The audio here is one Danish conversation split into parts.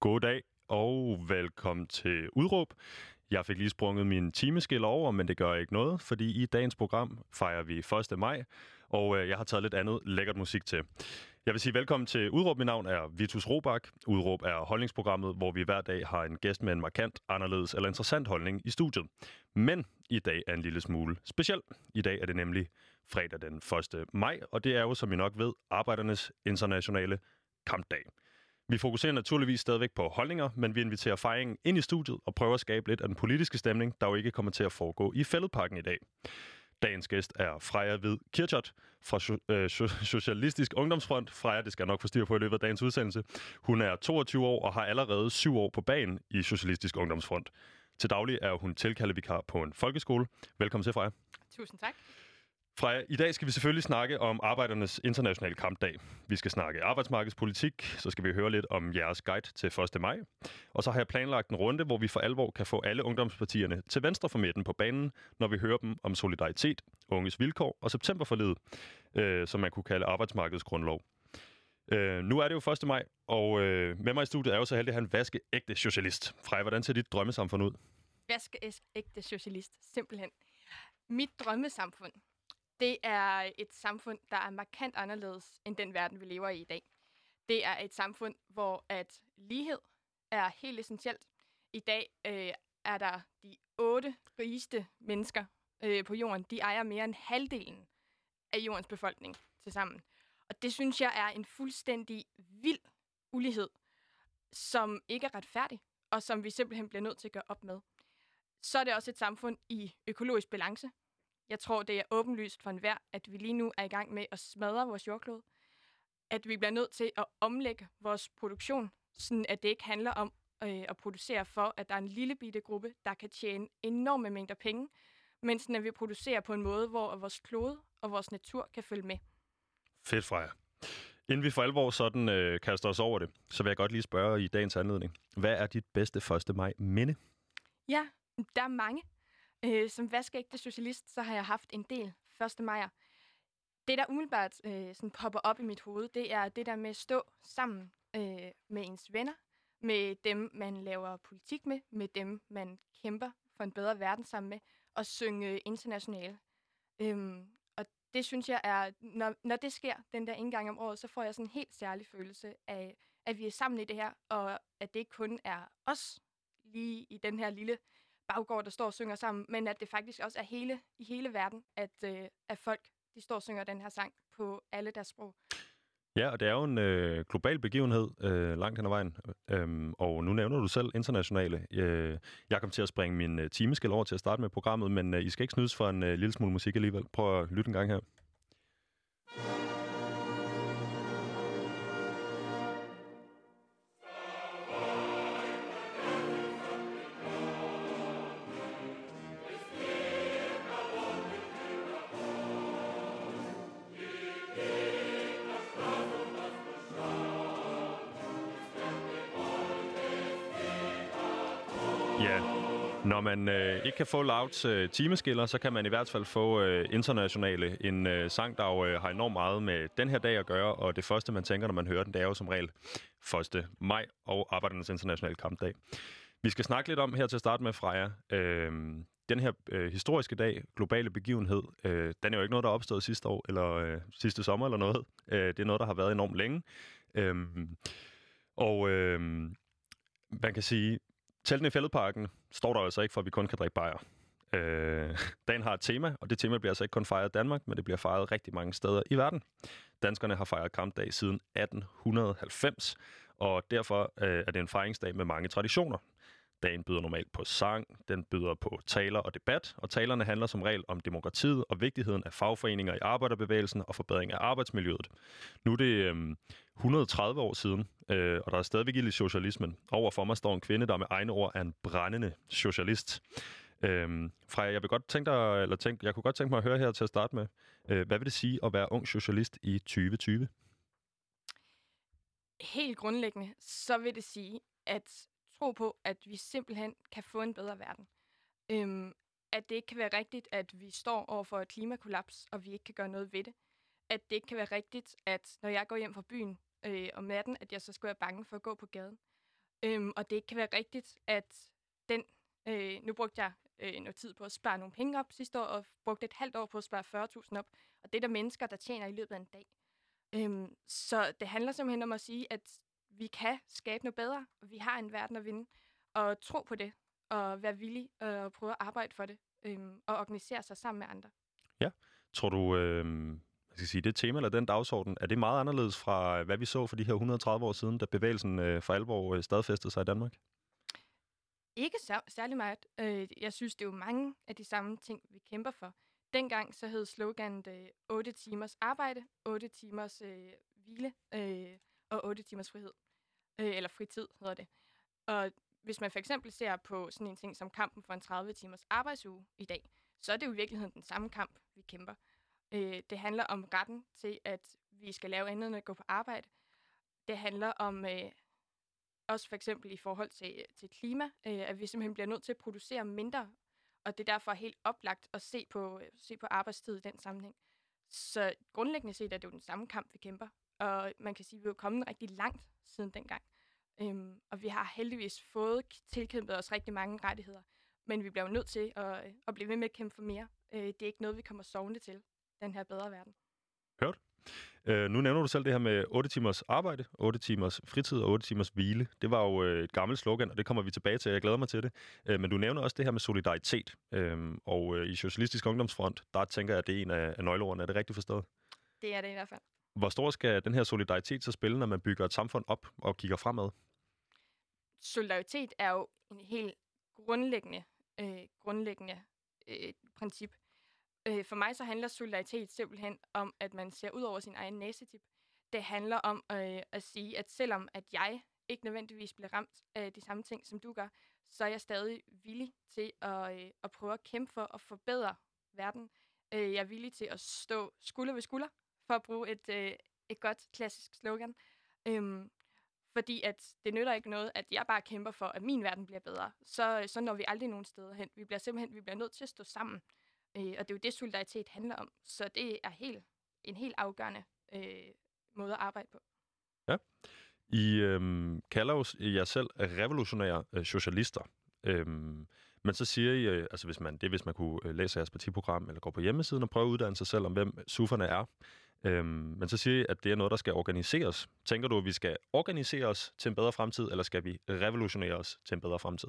God dag og velkommen til Udråb. Jeg fik lige sprunget min timeskille over, men det gør ikke noget, fordi i dagens program fejrer vi 1. maj, og øh, jeg har taget lidt andet lækkert musik til. Jeg vil sige velkommen til Udråb. Mit navn er Vitus Robak. Udråb er holdningsprogrammet, hvor vi hver dag har en gæst med en markant, anderledes eller interessant holdning i studiet. Men i dag er en lille smule speciel. I dag er det nemlig fredag den 1. maj, og det er jo, som I nok ved, Arbejdernes Internationale Kampdag. Vi fokuserer naturligvis stadigvæk på holdninger, men vi inviterer fejringen ind i studiet og prøver at skabe lidt af den politiske stemning, der jo ikke kommer til at foregå i fældeparken i dag. Dagens gæst er Freja Hvid Kirchert fra øh, Socialistisk Ungdomsfront. Freja, det skal jeg nok få styr på i løbet af dagens udsendelse. Hun er 22 år og har allerede syv år på banen i Socialistisk Ungdomsfront. Til daglig er hun tilkaldevikar på en folkeskole. Velkommen til, Freja. Tusind tak. Freja, i dag skal vi selvfølgelig snakke om Arbejdernes Internationale Kampdag. Vi skal snakke arbejdsmarkedspolitik, så skal vi høre lidt om jeres guide til 1. maj. Og så har jeg planlagt en runde, hvor vi for alvor kan få alle ungdomspartierne til venstre for midten på banen, når vi hører dem om solidaritet, unges vilkår og septemberforledet, øh, som man kunne kalde arbejdsmarkedets grundlov. Øh, nu er det jo 1. maj, og øh, med mig i studiet er jo så heldig at have en vaskeægte socialist. Freja, hvordan ser dit drømmesamfund ud? Vaskeægte socialist, simpelthen. Mit drømmesamfund, det er et samfund, der er markant anderledes end den verden, vi lever i i dag. Det er et samfund, hvor at lighed er helt essentielt. I dag øh, er der de otte rigeste mennesker øh, på jorden. De ejer mere end halvdelen af jordens befolkning til sammen. Og det synes jeg er en fuldstændig vild ulighed, som ikke er retfærdig, og som vi simpelthen bliver nødt til at gøre op med. Så er det også et samfund i økologisk balance. Jeg tror, det er åbenlyst for enhver, at vi lige nu er i gang med at smadre vores jordklode. At vi bliver nødt til at omlægge vores produktion, sådan at det ikke handler om øh, at producere for, at der er en lille bitte gruppe, der kan tjene enorme mængder penge, men sådan at vi producerer på en måde, hvor vores klode og vores natur kan følge med. Fedt, Freja. Inden vi for alvor sådan øh, kaster os over det, så vil jeg godt lige spørge i dagens anledning. Hvad er dit bedste 1. maj minde? Ja, der er mange. Øh, som vaskeægte socialist, så har jeg haft en del 1. majer. Det, der umiddelbart øh, sådan popper op i mit hoved, det er det der med at stå sammen øh, med ens venner, med dem, man laver politik med, med dem, man kæmper for en bedre verden sammen med, og synge internationale. Øhm, og det synes jeg er, når, når det sker den der en gang om året, så får jeg sådan en helt særlig følelse af, at vi er sammen i det her, og at det ikke kun er os lige i den her lille baggård, der står og synger sammen, men at det faktisk også er hele, i hele verden, at, øh, at folk de står og synger den her sang på alle deres sprog. Ja, og det er jo en øh, global begivenhed øh, langt hen ad vejen. Øhm, og nu nævner du selv internationale. Øh, jeg kom til at springe min øh, timeskæld over til at starte med programmet, men øh, I skal ikke snydes for en øh, lille smule musik alligevel. Prøv at lytte en gang her. Ja, Når man øh, ikke kan få Louds øh, timeskiller, så kan man i hvert fald få øh, internationale. En øh, sang, der jo øh, har enormt meget med den her dag at gøre, og det første, man tænker, når man hører den, det er jo som regel 1. maj og Arbejdernes Internationale Kampdag. Vi skal snakke lidt om her til at starte med, Freja. Øh, den her øh, historiske dag, globale begivenhed, øh, den er jo ikke noget, der er opstået sidste år, eller øh, sidste sommer eller noget. Øh, det er noget, der har været enormt længe. Øh, og øh, man kan sige, Teltene i fældeparken står der altså ikke, for at vi kun kan drikke bajer. Øh, dagen har et tema, og det tema bliver altså ikke kun fejret i Danmark, men det bliver fejret rigtig mange steder i verden. Danskerne har fejret kampdag siden 1890, og derfor øh, er det en fejringsdag med mange traditioner. Dagen byder normalt på sang, den byder på taler og debat, og talerne handler som regel om demokratiet og vigtigheden af fagforeninger i arbejderbevægelsen og forbedring af arbejdsmiljøet. Nu er det øh, 130 år siden, øh, og der er stadigvæk i socialismen. Overfor mig står en kvinde, der med egne ord er en brændende socialist. Øhm, Freja, jeg, vil godt tænke dig, eller tænke, jeg kunne godt tænke mig at høre her til at starte med. Øh, hvad vil det sige at være ung socialist i 2020? Helt grundlæggende, så vil det sige at tro på, at vi simpelthen kan få en bedre verden. Øhm, at det ikke kan være rigtigt, at vi står over for et klimakollaps, og vi ikke kan gøre noget ved det. At det ikke kan være rigtigt, at når jeg går hjem fra byen øh, om natten, at jeg så skal være bange for at gå på gaden. Øhm, og det ikke kan være rigtigt, at den... Øh, nu brugte jeg øh, noget tid på at spare nogle penge op sidste år, og brugte et halvt år på at spare 40.000 op. Og det er der mennesker, der tjener i løbet af en dag. Øhm, så det handler simpelthen om at sige, at vi kan skabe noget bedre, og vi har en verden at vinde, og tro på det, og være villig og prøve at arbejde for det, øhm, og organisere sig sammen med andre. Ja. Tror du, øh, jeg skal sige, det tema eller den dagsorden, er det meget anderledes fra, hvad vi så for de her 130 år siden, da bevægelsen øh, for alvor øh, stadfæstede sig i Danmark? Ikke sær- særlig meget. Øh, jeg synes, det er jo mange af de samme ting, vi kæmper for. Dengang så hed sloganet øh, 8 timers arbejde, 8 timers øh, hvile øh, og 8 timers frihed. Øh, eller fritid hedder det. Og hvis man for eksempel ser på sådan en ting som kampen for en 30 timers arbejdsuge i dag, så er det jo i virkeligheden den samme kamp, vi kæmper. Øh, det handler om retten til, at vi skal lave andet end at gå på arbejde. Det handler om øh, også for eksempel i forhold til, til klima, øh, at vi simpelthen bliver nødt til at producere mindre, og det er derfor helt oplagt at se på, øh, se på arbejdstid i den sammenhæng. Så grundlæggende set er det jo den samme kamp, vi kæmper, og man kan sige, at vi er kommet rigtig langt siden dengang. Øhm, og vi har heldigvis fået tilkæmpet os rigtig mange rettigheder, men vi bliver jo nødt til at, at blive ved med at kæmpe for mere. Øh, det er ikke noget, vi kommer sovende til, den her bedre verden. Hørt. Øh, nu nævner du selv det her med 8 timers arbejde, 8 timers fritid og 8 timers hvile. Det var jo øh, et gammelt slogan, og det kommer vi tilbage til. Jeg glæder mig til det. Øh, men du nævner også det her med solidaritet. Øh, og øh, i Socialistisk Ungdomsfront, der tænker jeg, at det er en af, af nøgleordene. Er det rigtigt forstået? Det er det i hvert fald. Hvor stor skal den her solidaritet så spille, når man bygger et samfund op og kigger fremad? Solidaritet er jo en helt grundlæggende, øh, grundlæggende øh, princip. Øh, for mig så handler solidaritet simpelthen om, at man ser ud over sin egen næsetip. Det handler om øh, at sige, at selvom at jeg ikke nødvendigvis bliver ramt af de samme ting, som du gør, så er jeg stadig villig til at, øh, at prøve at kæmpe for at forbedre verden. Øh, jeg er villig til at stå skulder ved skulder, for at bruge et, øh, et godt klassisk slogan. Øhm, fordi at det nytter ikke noget, at jeg bare kæmper for, at min verden bliver bedre. Så, øh, så når vi aldrig nogen steder hen. Vi bliver simpelthen vi bliver nødt til at stå sammen. Øh, og det er jo det, solidaritet handler om. Så det er helt, en helt afgørende øh, måde at arbejde på. Ja. I øhm, kalder jo jer selv revolutionære øh, socialister. Øhm, men så siger I, øh, altså hvis man, det er, hvis man kunne øh, læse jeres partiprogram, eller gå på hjemmesiden og prøve at uddanne sig selv om, hvem sufferne er. Øhm, men så siger I, at det er noget, der skal organiseres. Tænker du, at vi skal organisere os til en bedre fremtid, eller skal vi revolutionere os til en bedre fremtid?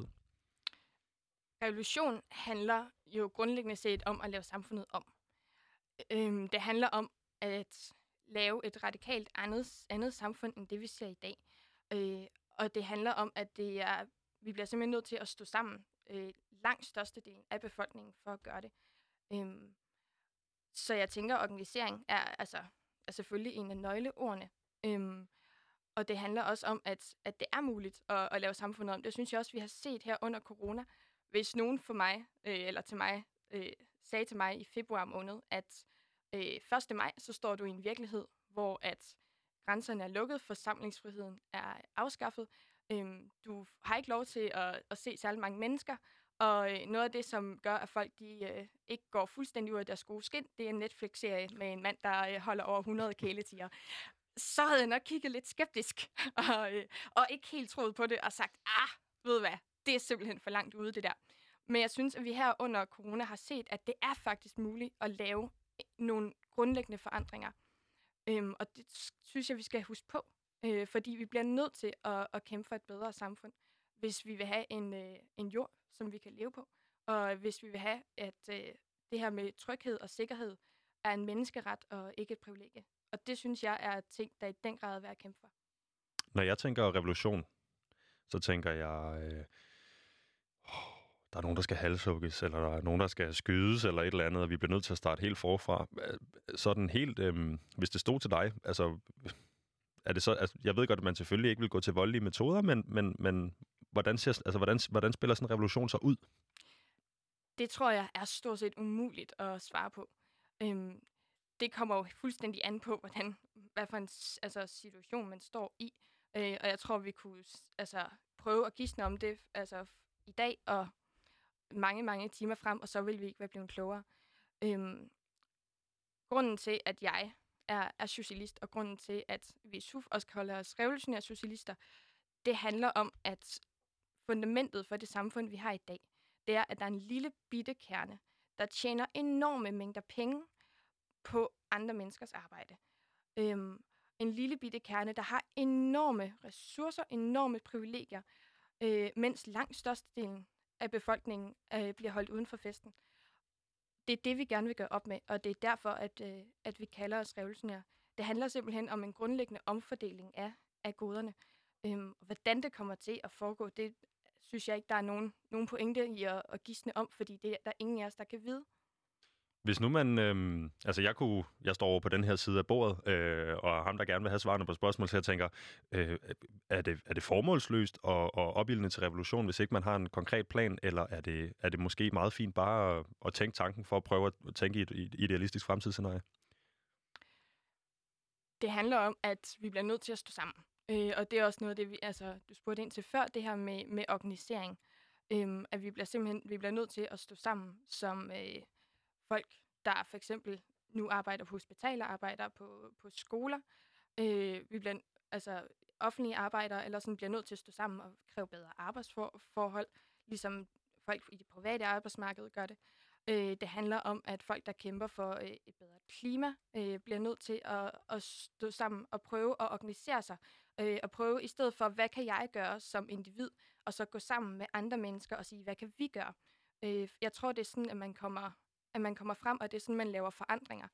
Revolution handler jo grundlæggende set om at lave samfundet om. Øhm, det handler om at lave et radikalt andet, andet samfund, end det vi ser i dag. Øh, og det handler om, at det er, vi bliver simpelthen nødt til at stå sammen, øh, langt størstedelen af befolkningen, for at gøre det. Øhm, så jeg tænker, at organisering er, altså, er selvfølgelig en af nøgleordene. Øhm, og det handler også om, at, at det er muligt at, at lave samfundet om. Det synes jeg også, vi har set her under corona. Hvis nogen for mig, øh, eller til mig, øh, sagde til mig i februar måned, at øh, 1. maj, så står du i en virkelighed, hvor at grænserne er lukket, forsamlingsfriheden er afskaffet, øh, du har ikke lov til at, at se særlig mange mennesker, og øh, noget af det, som gør, at folk de, øh, ikke går fuldstændig ud af deres gode skin, det er en Netflix-serie med en mand, der øh, holder over 100 kæletiger. Så havde jeg nok kigget lidt skeptisk, og, øh, og ikke helt troet på det, og sagt, ah, ved hvad, det er simpelthen for langt ude, det der. Men jeg synes, at vi her under corona har set, at det er faktisk muligt at lave øh, nogle grundlæggende forandringer. Øhm, og det synes jeg, vi skal huske på, øh, fordi vi bliver nødt til at, at kæmpe for et bedre samfund, hvis vi vil have en, øh, en jord, som vi kan leve på, og hvis vi vil have, at øh, det her med tryghed og sikkerhed er en menneskeret og ikke et privilegie. Og det synes jeg er ting, der i den grad er værd at kæmpe for. Når jeg tænker revolution, så tænker jeg, øh, der er nogen, der skal halshugges, eller der er nogen, der skal skydes, eller et eller andet, og vi bliver nødt til at starte helt forfra. Sådan helt, øh, hvis det stod til dig, altså, er det så, altså, jeg ved godt, at man selvfølgelig ikke vil gå til voldelige metoder, men, men, men hvordan, ser, altså, hvordan, hvordan spiller sådan en revolution så ud? Det tror jeg er stort set umuligt at svare på. Øhm, det kommer jo fuldstændig an på, hvordan, hvad for en altså, situation man står i. Øh, og jeg tror, vi kunne altså, prøve at gisne om det altså, i dag og mange, mange timer frem, og så vil vi ikke være blevet klogere. Øhm, grunden til, at jeg er, er socialist, og grunden til, at vi i SUF også kan holde os revolutionære socialister, det handler om, at fundamentet for det samfund, vi har i dag, det er, at der er en lille bitte kerne, der tjener enorme mængder penge på andre menneskers arbejde. Øhm, en lille bitte kerne, der har enorme ressourcer, enorme privilegier, øh, mens langt størstedelen af befolkningen øh, bliver holdt uden for festen. Det er det, vi gerne vil gøre op med, og det er derfor, at, øh, at vi kalder os revolutionære. Det handler simpelthen om en grundlæggende omfordeling af, af goderne. Øhm, hvordan det kommer til at foregå, det synes jeg ikke, der er nogen, nogen pointe i at, at gisne om, fordi det der er ingen af os, der kan vide. Hvis nu man, øh, altså jeg kunne, jeg står over på den her side af bordet, øh, og ham, der gerne vil have svarene på spørgsmål, så jeg tænker, øh, er, det, er det formålsløst og, og opildende til revolution, hvis ikke man har en konkret plan, eller er det, er det måske meget fint bare at, at tænke tanken for at prøve at tænke i et, i et idealistisk fremtidsscenarie? Det handler om, at vi bliver nødt til at stå sammen. Øh, og det er også noget af det, vi, altså, du spurgte ind til før, det her med, med organisering. Øh, at vi bliver simpelthen vi bliver nødt til at stå sammen som øh, folk, der for eksempel nu arbejder på hospitaler, arbejder på, på skoler. Øh, vi bliver, altså offentlige arbejdere eller sådan, bliver nødt til at stå sammen og kræve bedre arbejdsforhold, ligesom folk i det private arbejdsmarked gør det. Øh, det handler om, at folk, der kæmper for øh, et bedre klima, øh, bliver nødt til at, at stå sammen og prøve at organisere sig. Øh, og prøve i stedet for, hvad kan jeg gøre som individ, og så gå sammen med andre mennesker og sige, hvad kan vi gøre? Øh, jeg tror, det er sådan, at man kommer, at man kommer frem, og det er sådan, man laver forandringer.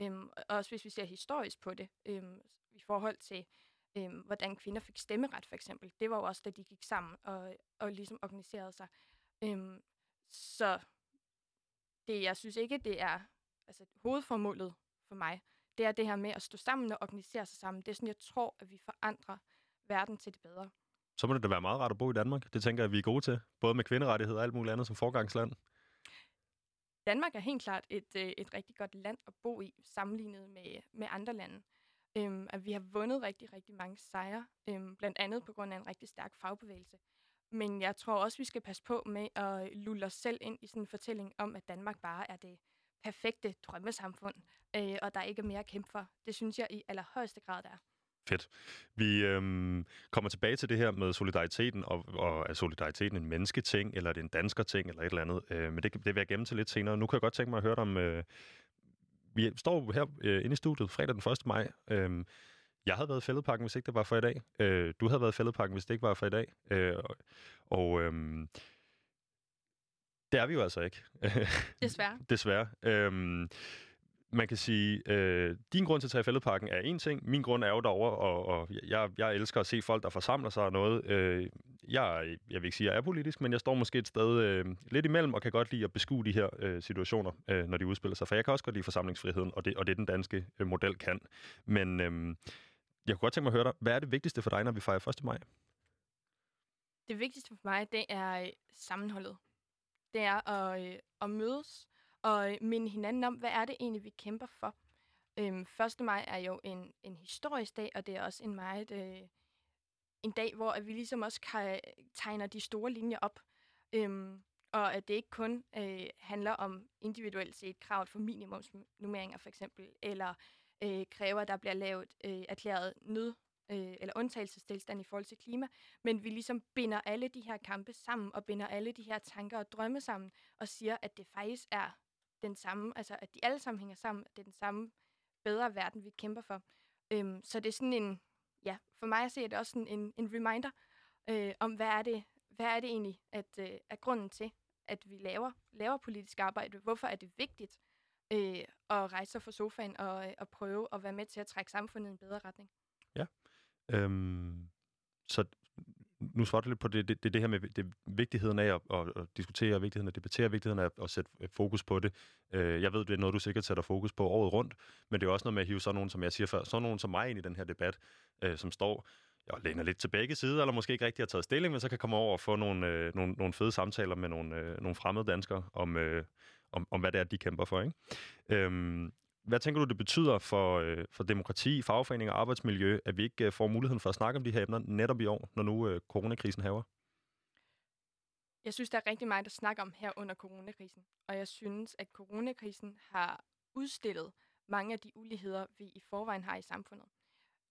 Øhm, også hvis vi ser historisk på det, øhm, i forhold til, øhm, hvordan kvinder fik stemmeret for eksempel. Det var jo også, da de gik sammen og, og ligesom organiserede sig. Øhm, så det, jeg synes ikke, det er altså, hovedformålet for mig. Det er det her med at stå sammen og organisere sig sammen. Det er sådan, jeg tror, at vi forandrer verden til det bedre. Så må det da være meget rart at bo i Danmark. Det tænker jeg, vi er gode til. Både med kvinderettigheder og alt muligt andet som forgangsland. Danmark er helt klart et, øh, et rigtig godt land at bo i, sammenlignet med, med andre lande. Øhm, at vi har vundet rigtig, rigtig mange sejre, øhm, blandt andet på grund af en rigtig stærk fagbevægelse. Men jeg tror også, vi skal passe på med at lulle os selv ind i sådan en fortælling om, at Danmark bare er det perfekte drømmesamfund, øh, og der er ikke mere at kæmpe for. Det synes jeg i allerhøjeste grad, der er. Fedt. Vi øhm, kommer tilbage til det her med solidariteten, og, og er solidariteten en mennesketing, eller er det en dansker-ting, eller et eller andet. Øh, men det, det vil jeg gemme til lidt senere. Nu kan jeg godt tænke mig at høre dig om... Øh, vi står her øh, inde i studiet fredag den 1. maj. Øh, jeg havde været i fældeparken, hvis ikke det var for i dag. Øh, du havde været i fældeparken, hvis det ikke var for i dag. Øh, og øh, det er vi jo altså ikke. Desværre. Desværre. Øh, man kan sige, øh, din grund til at tage fældeparken er en ting. Min grund er jo derovre, og, og jeg, jeg elsker at se folk, der forsamler sig og noget. Øh, jeg, jeg vil ikke sige, at jeg er politisk, men jeg står måske et sted øh, lidt imellem, og kan godt lide at beskue de her øh, situationer, øh, når de udspiller sig. For jeg kan også godt lide forsamlingsfriheden, og det, og det den danske øh, model kan. Men øh, jeg kunne godt tænke mig at høre dig, hvad er det vigtigste for dig, når vi fejrer 1. maj? Det vigtigste for mig, det er øh, sammenholdet. Det er at, øh, at mødes og øh, minde hinanden om, hvad er det egentlig, vi kæmper for. Øhm, 1. maj er jo en, en historisk dag, og det er også en meget øh, en dag, hvor vi ligesom også kan tegne de store linjer op. Øhm, og at det ikke kun øh, handler om individuelt set kravet for minimumsnummeringer for eksempel, eller øh, kræver, at der bliver lavet øh, erklæret nød øh, eller undtagelsestilstand i forhold til klima, men vi ligesom binder alle de her kampe sammen, og binder alle de her tanker og drømme sammen, og siger, at det faktisk er den samme, altså at de alle sammen hænger sammen, at det er den samme bedre verden, vi kæmper for. Øhm, så det er sådan en, ja, for mig at se, er det også sådan en, en reminder øh, om, hvad er det, hvad er det egentlig, at øh, er grunden til, at vi laver, laver politisk arbejde. Hvorfor er det vigtigt øh, at rejse sig fra sofaen og, øh, og prøve at være med til at trække samfundet i en bedre retning? Øhm, så nu svarer du lidt på det, det, det, det her med det, vigtigheden af at, at, at diskutere, vigtigheden af at debattere, vigtigheden af at, at sætte øh, fokus på det. Øh, jeg ved, det er noget, du sikkert sætter fokus på året rundt, men det er også noget med at hive sådan nogen, som jeg siger før, sådan nogen som mig ind i den her debat, øh, som står jeg læner lidt til begge sider, eller måske ikke rigtig har taget stilling, men så kan komme over og få nogle, øh, nogle, nogle fede samtaler med nogle, øh, nogle fremmede danskere om, øh, om, om, hvad det er, de kæmper for. Ikke? Øhm, hvad tænker du, det betyder for, øh, for demokrati, fagforening og arbejdsmiljø, at vi ikke øh, får muligheden for at snakke om de her emner netop i år, når nu øh, coronakrisen haver? Jeg synes, der er rigtig meget at snakke om her under coronakrisen. Og jeg synes, at coronakrisen har udstillet mange af de uligheder, vi i forvejen har i samfundet.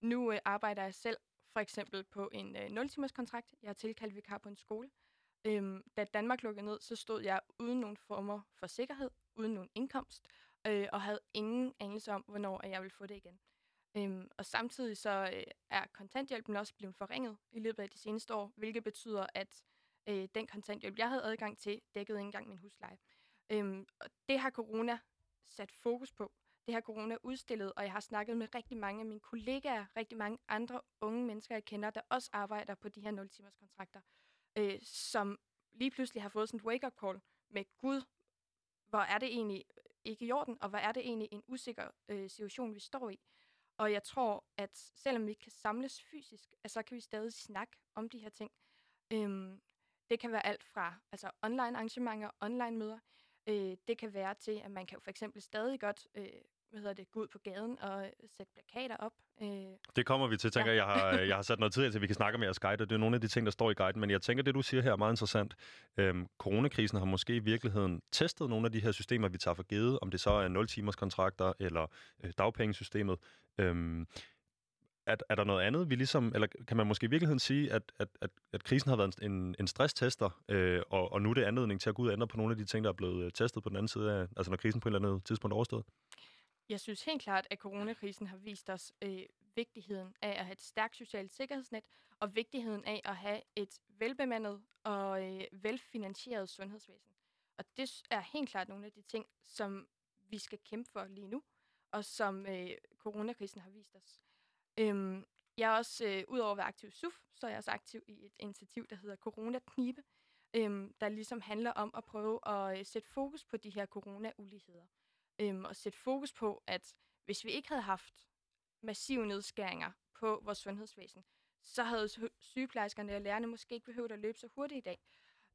Nu øh, arbejder jeg selv for eksempel på en øh, 0-timers kontrakt. Jeg er tilkaldt vikar på en skole. Øhm, da Danmark lukkede ned, så stod jeg uden nogen former for sikkerhed, uden nogen indkomst, øh, og havde ingen anelse om, hvornår jeg ville få det igen. Øhm, og samtidig så øh, er kontanthjælpen også blevet forringet i løbet af de seneste år, hvilket betyder, at øh, den kontanthjælp, jeg havde adgang til, dækkede ikke engang min husleje. Øhm, og det har corona sat fokus på. Det har corona udstillet, og jeg har snakket med rigtig mange af mine kollegaer, rigtig mange andre unge mennesker, jeg kender, der også arbejder på de her 0-timers kontrakter, øh, som lige pludselig har fået sådan et wake-up call med, Gud, hvor er det egentlig ikke i orden, og hvad er det egentlig en usikker øh, situation, vi står i. Og jeg tror, at selvom vi ikke kan samles fysisk, så kan vi stadig snakke om de her ting. Øhm, det kan være alt fra altså online arrangementer, online møder. Øh, det kan være til, at man kan for eksempel stadig godt øh, hvad hedder det, gå ud på gaden og sætte plakater op. Øh. Det kommer vi til, tænker ja. jeg. Har, jeg har sat noget tid til, at vi kan snakke med jeres guide, og det er nogle af de ting, der står i guiden. Men jeg tænker, det du siger her er meget interessant. Øhm, coronakrisen har måske i virkeligheden testet nogle af de her systemer, vi tager for givet, om det så er 0-timers kontrakter eller øh, dagpengesystemet. Øhm, er, er der noget andet, vi ligesom, eller kan man måske i virkeligheden sige, at, at, at, at krisen har været en, en stresstester, øh, og, og nu er det anledning til at gå ud og ændre på nogle af de ting, der er blevet øh, testet på den anden side af, altså når krisen på et eller andet tidspunkt er overstået? Jeg synes helt klart, at coronakrisen har vist os øh, vigtigheden af at have et stærkt socialt sikkerhedsnet, og vigtigheden af at have et velbemandet og øh, velfinansieret sundhedsvæsen. Og det er helt klart nogle af de ting, som vi skal kæmpe for lige nu, og som øh, coronakrisen har vist os. Øhm, jeg er også, øh, udover at være aktiv i SUF, så er jeg også aktiv i et initiativ, der hedder Corona Knibe, øhm, der ligesom handler om at prøve at øh, sætte fokus på de her corona-uligheder. Øhm, og sætte fokus på, at hvis vi ikke havde haft massive nedskæringer på vores sundhedsvæsen, så havde sygeplejerskerne og lærerne måske ikke behøvet at løbe så hurtigt i dag.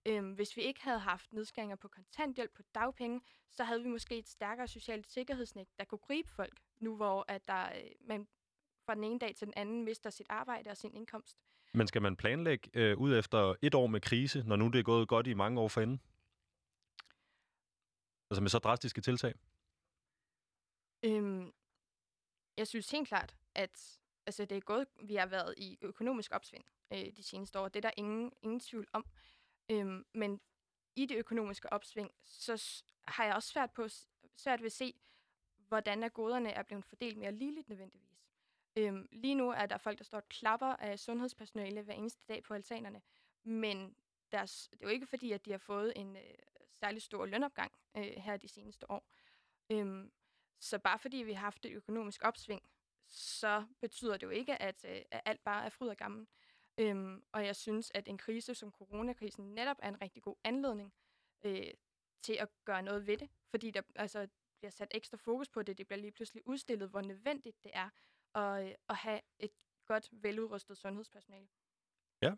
Øhm, hvis vi ikke havde haft nedskæringer på kontanthjælp, på dagpenge, så havde vi måske et stærkere socialt sikkerhedsnet, der kunne gribe folk, nu hvor at der, øh, man fra den ene dag til den anden mister sit arbejde og sin indkomst. Men skal man planlægge øh, ud efter et år med krise, når nu det er gået godt i mange år forinden? Altså med så drastiske tiltag? Øhm, jeg synes helt klart, at altså, det er gået, vi har været i økonomisk opsving øh, de seneste år. Det er der ingen, ingen tvivl om. Øhm, men i det økonomiske opsving, så har jeg også svært, på, svært ved at se, hvordan er goderne er blevet fordelt mere ligeligt nødvendigvis. Øhm, lige nu er der folk, der står og klapper af sundhedspersonale hver eneste dag på altanerne, men deres, det er jo ikke fordi, at de har fået en øh, særlig stor lønopgang øh, her de seneste år. Øhm, så bare fordi vi har haft et økonomisk opsving, så betyder det jo ikke, at, øh, at alt bare er fryd og gammel. Øhm, og jeg synes, at en krise som coronakrisen netop er en rigtig god anledning øh, til at gøre noget ved det, fordi der altså, bliver sat ekstra fokus på det. Det bliver lige pludselig udstillet, hvor nødvendigt det er at, øh, at have et godt, veludrustet sundhedspersonale. Ja.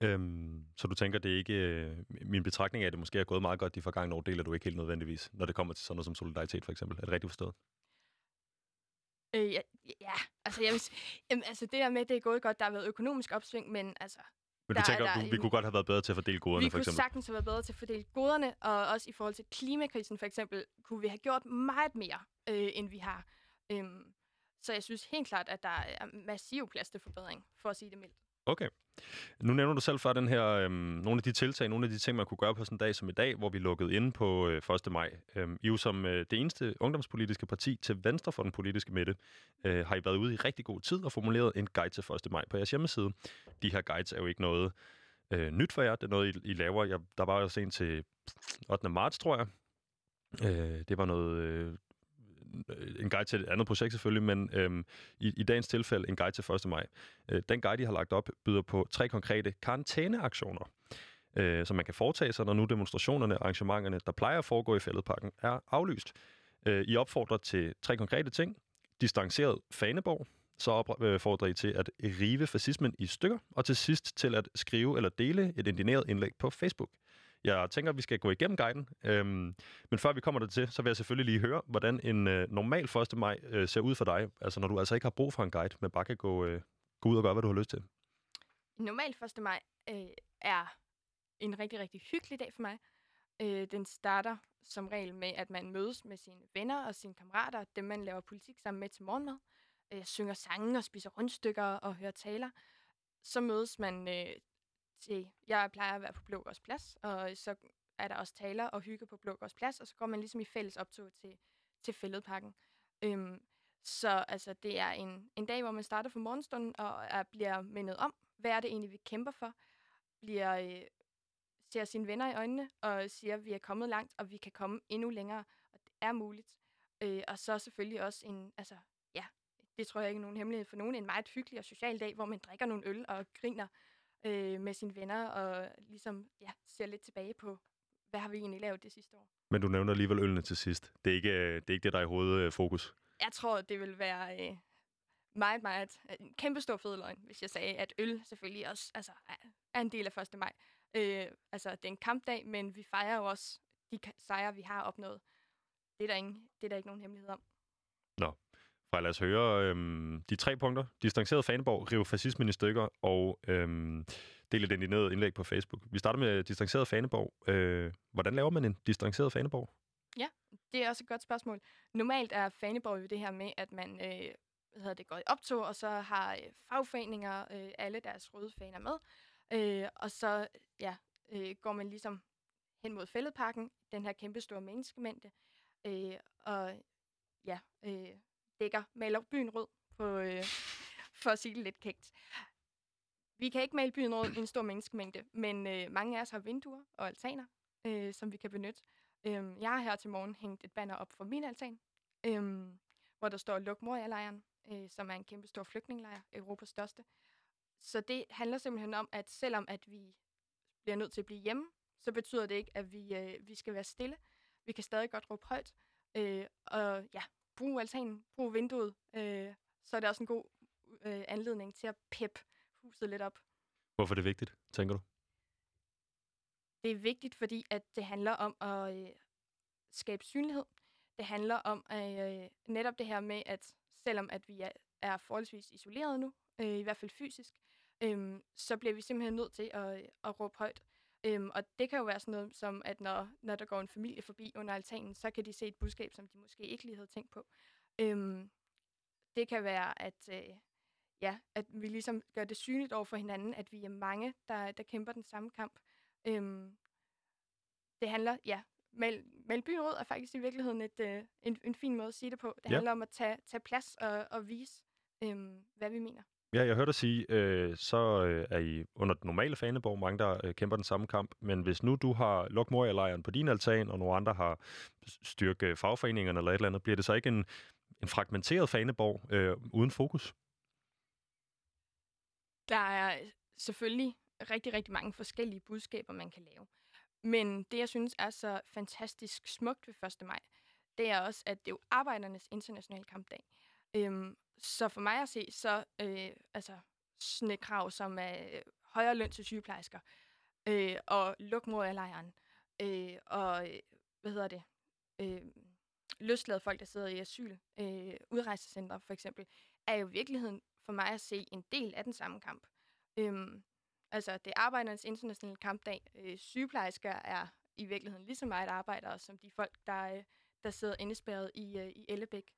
Øhm, så du tænker, det er ikke... Øh, min betragtning af, at det måske er gået meget godt de forgangne år, deler du ikke helt nødvendigvis, når det kommer til sådan noget som solidaritet for eksempel. Er det rigtigt forstået? Øh, ja, ja, altså, jeg vil, jamen, altså det der med, at det er gået godt, der har været økonomisk opsving, men altså... Men du der, tænker, der, du, vi kunne godt have været bedre til at fordele goderne, for eksempel? Vi kunne sagtens have været bedre til at fordele goderne, og også i forhold til klimakrisen for eksempel, kunne vi have gjort meget mere, øh, end vi har. Øhm, så jeg synes helt klart, at der er massiv plads til forbedring, for at sige det mildt. Okay. Nu nævner du selv før den her, øhm, nogle af de tiltag, nogle af de ting, man kunne gøre på sådan en dag som i dag, hvor vi lukkede ind på øh, 1. maj. Øhm, I jo som øh, det eneste ungdomspolitiske parti til venstre for den politiske midte, øh, har I været ude i rigtig god tid og formuleret en guide til 1. maj på jeres hjemmeside. De her guides er jo ikke noget øh, nyt for jer, det er noget, I, I laver. Jeg, der var også en til 8. marts, tror jeg. Øh, det var noget Øh, Øh, en guide til et andet projekt selvfølgelig, men øhm, i, i dagens tilfælde en guide til 1. maj. Øh, den guide, de har lagt op, byder på tre konkrete karantæneaktioner, øh, som man kan foretage sig, når nu demonstrationerne og arrangementerne, der plejer at foregå i fældeparken, er aflyst. Øh, I opfordrer til tre konkrete ting. Distanceret faneborg, så opfordrer øh, I til at rive fascismen i stykker, og til sidst til at skrive eller dele et indineret indlæg på Facebook. Jeg tænker, at vi skal gå igennem guiden. Øhm, men før vi kommer der til, så vil jeg selvfølgelig lige høre, hvordan en øh, normal 1. maj øh, ser ud for dig. Altså når du altså ikke har brug for en guide, men bare kan gå, øh, gå ud og gøre, hvad du har lyst til. En normal 1. maj øh, er en rigtig, rigtig hyggelig dag for mig. Øh, den starter som regel med, at man mødes med sine venner og sine kammerater, dem man laver politik sammen med til morgenmad. Øh, synger sange og spiser rundstykker og hører taler. så mødes man øh, til... Jeg plejer at være på Blågårds Plads, og så er der også taler og hygge på Blågårds Plads, og så går man ligesom i fælles optog til, til fælledparken. Øhm, så altså, det er en, en dag, hvor man starter for morgenstunden og er, bliver mindet om, hvad er det egentlig, vi kæmper for, bliver øh, ser sine venner i øjnene og siger, at vi er kommet langt, og vi kan komme endnu længere, og det er muligt. Øh, og så selvfølgelig også en, altså, ja, det tror jeg ikke er nogen hemmelighed for nogen, en meget hyggelig og social dag, hvor man drikker nogle øl og griner øh, med sine venner, og ligesom, ja, ser lidt tilbage på, hvad har vi egentlig lavet det sidste år. Men du nævner alligevel ølene til sidst. Det er ikke øh, det, er ikke det der er i hovedfokus. Jeg tror, det vil være øh, meget, meget en kæmpe stor fed løgn, hvis jeg sagde, at øl selvfølgelig også altså, er en del af 1. maj. Øh, altså, det er en kampdag, men vi fejrer jo også de sejre, vi har opnået. Det er der, ingen, det er der ikke nogen hemmelighed om. Nå, Bare lad os høre øhm, de tre punkter. Distanceret Faneborg, rive fascismen i stykker og øhm, dele den i ned indlæg på Facebook. Vi starter med distanceret Faneborg. Øh, hvordan laver man en distanceret Faneborg? Ja, det er også et godt spørgsmål. Normalt er Faneborg jo det her med, at man øh, hvad hedder det, går i optog, og så har øh, fagforeninger øh, alle deres røde faner med. Øh, og så ja, øh, går man ligesom hen mod fældeparken, den her kæmpe store menneskemængde, øh, og ja, øh, dækker, maler byen rød, på, øh, for at sige det lidt kægt. Vi kan ikke male byen rød i en stor menneskemængde, men øh, mange af os har vinduer og altaner, øh, som vi kan benytte. Øh, jeg har her til morgen hængt et banner op for min altan, øh, hvor der står Luk Moria-lejren, øh, som er en kæmpe stor flygtningelejr, Europas største. Så det handler simpelthen om, at selvom at vi bliver nødt til at blive hjemme, så betyder det ikke, at vi, øh, vi skal være stille. Vi kan stadig godt råbe højt. Øh, og ja, brug altanen, brug vinduet. Øh, så er det også en god øh, anledning til at peppe huset lidt op. Hvorfor er det vigtigt, tænker du? Det er vigtigt, fordi at det handler om at øh, skabe synlighed. Det handler om at, øh, netop det her med, at selvom at vi er, er forholdsvis isoleret nu, øh, i hvert fald fysisk, øh, så bliver vi simpelthen nødt til at, at råbe højt. Øhm, og det kan jo være sådan noget som, at når, når der går en familie forbi under altanen, så kan de se et budskab, som de måske ikke lige havde tænkt på. Øhm, det kan være, at, øh, ja, at vi ligesom gør det synligt over for hinanden, at vi er mange, der, der kæmper den samme kamp. Øhm, det handler, ja, Mal, Malby Rød er faktisk i virkeligheden et, øh, en, en fin måde at sige det på. Det ja. handler om at tage, tage plads og, og vise, øhm, hvad vi mener. Ja, jeg hørte dig sige, øh, så øh, er I under den normale faneborg mange, der øh, kæmper den samme kamp. Men hvis nu du har Lok Moria-lejren på din altan, og nogle andre har styrke øh, fagforeningerne eller et eller andet, bliver det så ikke en, en fragmenteret faneborg øh, uden fokus? Der er øh, selvfølgelig rigtig, rigtig mange forskellige budskaber, man kan lave. Men det, jeg synes er så fantastisk smukt ved 1. maj, det er også, at det er jo arbejdernes internationale kampdag. Øhm, så for mig at se, så øh, altså sådan et krav som er øh, højere løn til sygeplejersker, øh, og luk mod af lejren, øh, og øh, hvad hedder det, øh, løslade folk, der sidder i asyl, øh, udrejsecentre for eksempel, er jo i virkeligheden for mig at se en del af den samme kamp. Øhm, altså, det er arbejdernes internationale kampdag. Øh, sygeplejersker er i virkeligheden lige så meget arbejdere som de folk, der, øh, der sidder indespærret i, øh, i Ellebæk.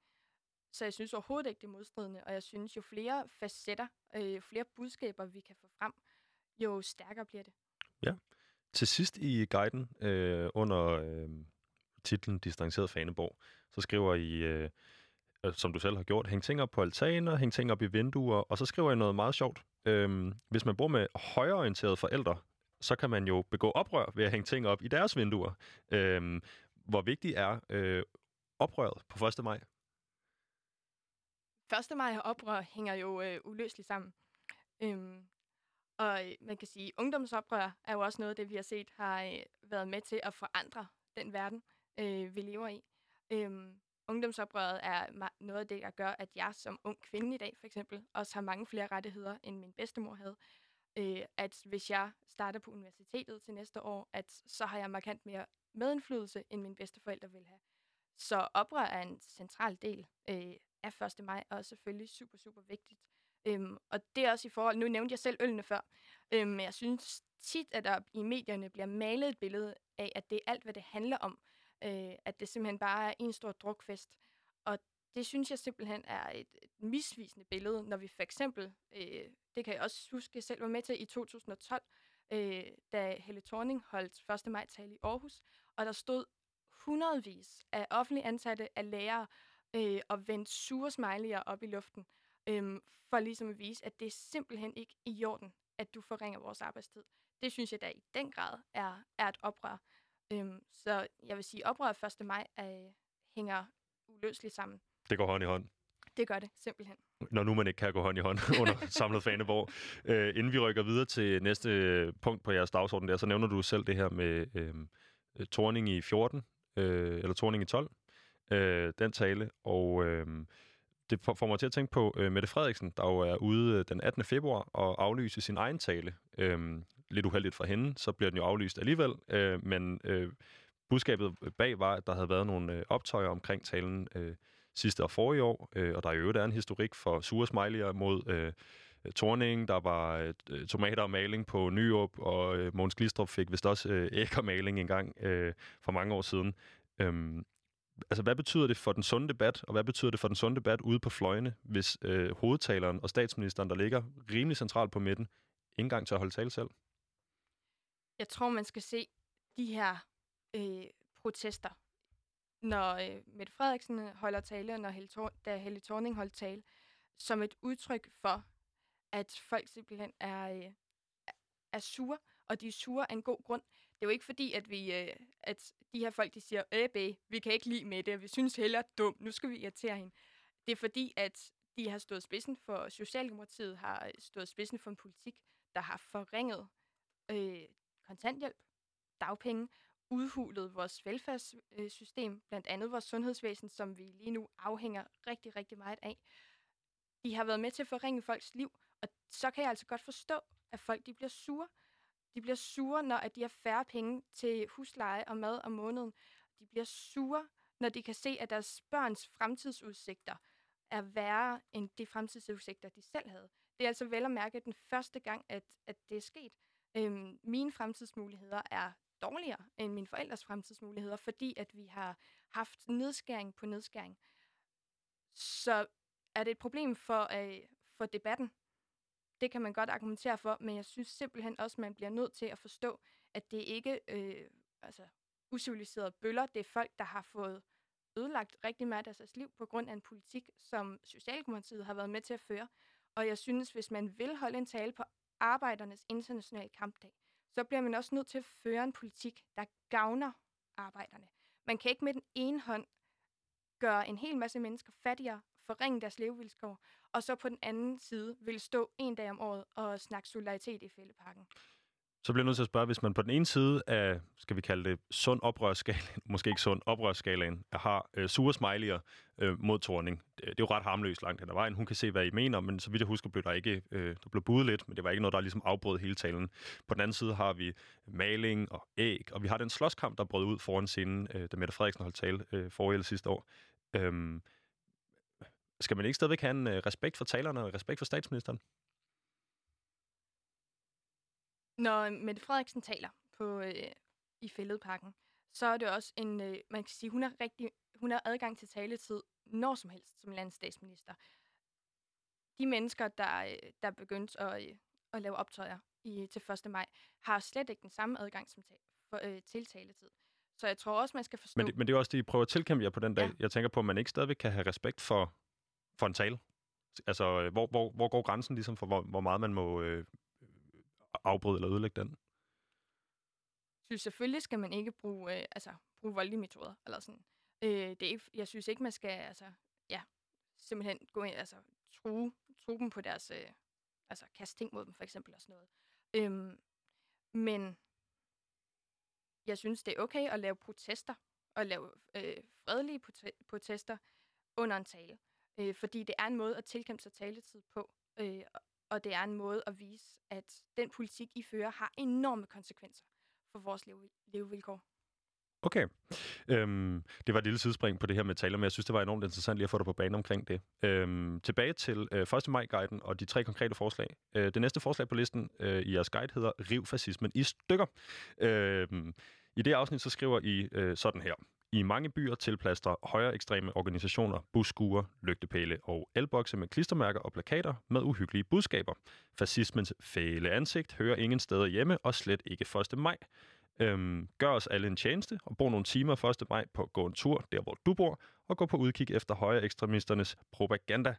Så jeg synes overhovedet ikke, det er modstridende, og jeg synes, jo flere facetter, øh, flere budskaber, vi kan få frem, jo stærkere bliver det. Ja. Til sidst i guiden øh, under øh, titlen Distanceret Faneborg, så skriver I, øh, som du selv har gjort, hæng ting op på altaner, hæng ting op i vinduer, og så skriver I noget meget sjovt. Øh, hvis man bor med højreorienterede forældre, så kan man jo begå oprør ved at hænge ting op i deres vinduer. Øh, hvor vigtigt er øh, oprøret på 1. maj? 1. maj og oprør hænger jo øh, uløseligt sammen. Øhm, og øh, man kan sige, at ungdomsoprør er jo også noget af det, vi har set har øh, været med til at forandre den verden, øh, vi lever i. Øhm, ungdomsoprøret er noget af det, der gør, at jeg som ung kvinde i dag, for eksempel, også har mange flere rettigheder, end min bedstemor havde. Øh, at hvis jeg starter på universitetet til næste år, at så har jeg markant mere medindflydelse, end mine bedsteforældre vil have. Så oprør er en central del øh, er 1. maj, også selvfølgelig super, super vigtigt. Øhm, og det er også i forhold, nu nævnte jeg selv ølene før, øhm, men jeg synes tit, at der i medierne bliver malet et billede af, at det er alt, hvad det handler om. Øh, at det simpelthen bare er en stor drukfest. Og det synes jeg simpelthen er et, et misvisende billede, når vi for eksempel, øh, det kan jeg også huske, jeg selv var med til i 2012, øh, da Helle Thorning holdt 1. maj tale i Aarhus, og der stod hundredvis af offentlige ansatte af lærere øh, og vendte sure smiley'er op i luften, øh, for ligesom at vise, at det er simpelthen ikke i orden, at du forringer vores arbejdstid. Det synes jeg da i den grad er, er et oprør. Øhm, så jeg vil sige, at oprøret 1. maj er, hænger uløseligt sammen. Det går hånd i hånd. Det gør det, simpelthen. Når nu man ikke kan gå hånd i hånd under samlet faneborg. Øh, inden vi rykker videre til næste punkt på jeres dagsorden der, så nævner du selv det her med øhm, øh, Torning i 14, øh, eller Torning i 12, øh, den tale, og øh, det får mig til at tænke på øh, Mette Frederiksen, der jo er ude øh, den 18. februar og aflyse sin egen tale. Øh, lidt uheldigt for hende, så bliver den jo aflyst alligevel, øh, men øh, budskabet bag var, at der havde været nogle øh, optøjer omkring talen øh, sidste og forrige år, øh, og der i øvrigt er en historik for sure smiley'er mod øh, Torning, der var øh, tomater og maling på Nyåb, og øh, Måns Glistrup fik vist også øh, æg og maling en gang øh, for mange år siden. Øhm, altså, hvad betyder det for den sunde debat, og hvad betyder det for den sunde debat ude på fløjene, hvis øh, hovedtaleren og statsministeren, der ligger rimelig centralt på midten, ikke engang til at holde tale selv? Jeg tror, man skal se de her øh, protester, når øh, Mette Frederiksen øh, holder tale, og når Helle Thor- da Helle Thorning holdt tale, som et udtryk for, at folk simpelthen er, øh, er sure, og de er sure af en god grund. Det er jo ikke fordi, at, vi, øh, at de her folk de siger, øh, vi kan ikke lide med det, vi synes heller dum, nu skal vi irritere hende. Det er fordi, at de har stået spidsen for, Socialdemokratiet har øh, stået spidsen for en politik, der har forringet øh, kontanthjælp, dagpenge, udhulet vores velfærdssystem, blandt andet vores sundhedsvæsen, som vi lige nu afhænger rigtig, rigtig meget af. De har været med til at forringe folks liv, og så kan jeg altså godt forstå, at folk de bliver sure. De bliver sure, når at de har færre penge til husleje og mad om måneden. De bliver sure, når de kan se, at deres børns fremtidsudsigter er værre end de fremtidsudsigter, de selv havde. Det er altså vel at mærke den første gang, at, at det er sket. Øhm, mine fremtidsmuligheder er dårligere end mine forældres fremtidsmuligheder, fordi at vi har haft nedskæring på nedskæring. Så er det et problem for, øh, for debatten. Det kan man godt argumentere for, men jeg synes simpelthen også, man bliver nødt til at forstå, at det ikke øh, altså, usiviliserede bøller. Det er folk, der har fået ødelagt rigtig meget af deres liv på grund af en politik, som Socialdemokratiet har været med til at føre. Og jeg synes, hvis man vil holde en tale på arbejdernes internationale kampdag, så bliver man også nødt til at føre en politik, der gavner arbejderne. Man kan ikke med den ene hånd gøre en hel masse mennesker fattigere, forringe deres levevilkår, og så på den anden side vil stå en dag om året og snakke solidaritet i Fælleparken. Så bliver jeg nødt til at spørge, hvis man på den ene side af, skal vi kalde det, sund oprørsskalaen, måske ikke sund oprørsskalaen, har øh, sure smiley'er øh, mod Torning. Det, det er jo ret harmløst langt hen ad vejen. Hun kan se, hvad I mener, men så vidt jeg husker, blev der ikke, øh, der blev budet lidt, men det var ikke noget, der ligesom afbrød hele talen. På den anden side har vi maling og æg, og vi har den slåskamp, der brød ud foran scenen, øh, da Mette Frederiksen holdt tale øh, forrige eller sidste år. Øhm, skal man ikke stadigvæk have en øh, respekt for talerne og respekt for statsministeren? Når Mette Frederiksen taler på, øh, i fældeparken, så er det også en, øh, man kan sige, hun har, rigtig, hun har adgang til taletid når som helst som landsstatsminister. De mennesker, der, øh, der begyndte at, øh, at lave optøjer i, til 1. maj, har slet ikke den samme adgang som ta- for, øh, til taletid. Så jeg tror også, man skal forstå... Men det, men det er også det, I prøver at tilkæmpe jer på den dag. Ja. Jeg tænker på, at man ikke stadigvæk kan have respekt for, for en tale. Altså, øh, hvor, hvor, hvor går grænsen ligesom for, hvor, hvor meget man må øh, afbryde eller ødelægge den? synes selvfølgelig skal man ikke bruge, øh, altså, bruge voldelige metoder. Eller sådan. Øh, det er ikke, jeg synes ikke, man skal altså, ja, simpelthen gå ind, altså, true, true dem på deres, øh, altså kaste ting mod dem for eksempel og sådan noget. Øhm, men jeg synes, det er okay at lave protester, og lave øh, fredelige protester under en tale. Øh, fordi det er en måde at tilkæmpe sig taletid på. Øh, og det er en måde at vise, at den politik, I fører, har enorme konsekvenser for vores leve, levevilkår. Okay. Øhm, det var et lille sidespring på det her med taler, men jeg synes, det var enormt interessant lige at få dig på banen omkring det. Øhm, tilbage til øh, 1. maj-guiden og de tre konkrete forslag. Øh, det næste forslag på listen øh, i jeres guide hedder Riv fascismen i stykker. Øh, I det afsnit så skriver I øh, sådan her. I mange byer tilplaster højere ekstreme organisationer busskuer, lygtepæle og elbokse med klistermærker og plakater med uhyggelige budskaber. Fascismens fæle ansigt hører ingen steder hjemme og slet ikke 1. maj. Øhm, gør os alle en tjeneste og brug nogle timer 1. maj på at gå en tur der, hvor du bor, og gå på udkig efter højere ekstremisternes propaganda.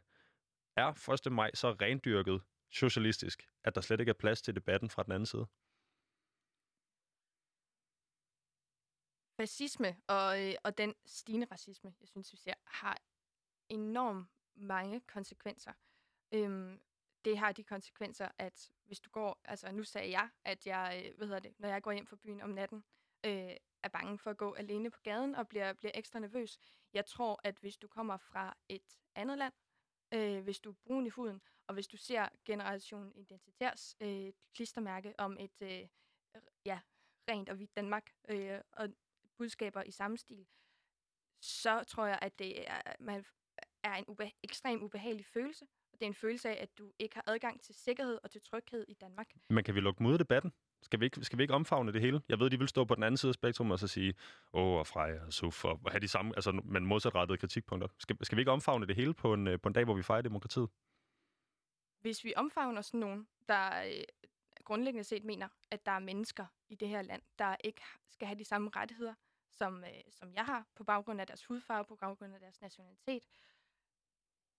Er 1. maj så rendyrket socialistisk, at der slet ikke er plads til debatten fra den anden side? Fascisme og, øh, og den stigende racisme, jeg synes, vi ser, har enormt mange konsekvenser. Øhm, det har de konsekvenser, at hvis du går, altså nu sagde jeg, at jeg, øh, hvad hedder det, når jeg går hjem fra byen om natten, øh, er bange for at gå alene på gaden og bliver, bliver ekstra nervøs. Jeg tror, at hvis du kommer fra et andet land, øh, hvis du er brun i huden, og hvis du ser Generation Identitærs øh, klistermærke om et øh, ja, rent og hvidt Danmark, øh, og budskaber i samme stil, så tror jeg, at det er, man er en ube- ekstrem ubehagelig følelse. Og det er en følelse af, at du ikke har adgang til sikkerhed og til tryghed i Danmark. Men kan vi lukke mod debatten? Skal vi, ikke, skal vi ikke omfavne det hele? Jeg ved, de vil stå på den anden side af spektrum og så sige, åh, og Freja og Suf, og have de samme, altså, men modsatrettede kritikpunkter. Skal, skal vi ikke omfavne det hele på en, øh, på en dag, hvor vi fejrer demokratiet? Hvis vi omfavner sådan nogen, der øh, grundlæggende set mener, at der er mennesker i det her land, der ikke skal have de samme rettigheder, som, øh, som jeg har, på baggrund af deres hudfarve, på baggrund af deres nationalitet.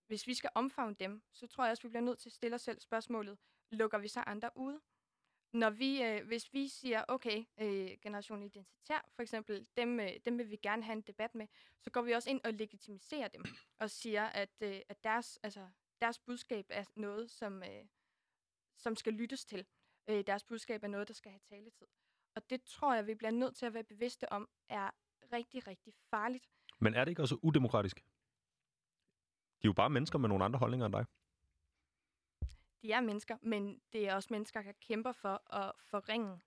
Hvis vi skal omfavne dem, så tror jeg også, vi bliver nødt til at stille os selv spørgsmålet, lukker vi så andre ude? Når vi, øh, hvis vi siger, okay, øh, generation identitær for eksempel, dem, øh, dem vil vi gerne have en debat med, så går vi også ind og legitimiserer dem, og siger, at, øh, at deres, altså, deres budskab er noget, som, øh, som skal lyttes til. Øh, deres budskab er noget, der skal have taletid. Og det tror jeg, vi bliver nødt til at være bevidste om, er rigtig, rigtig farligt. Men er det ikke også udemokratisk? De er jo bare mennesker med nogle andre holdninger end dig. De er mennesker, men det er også mennesker, der kæmper for at forringe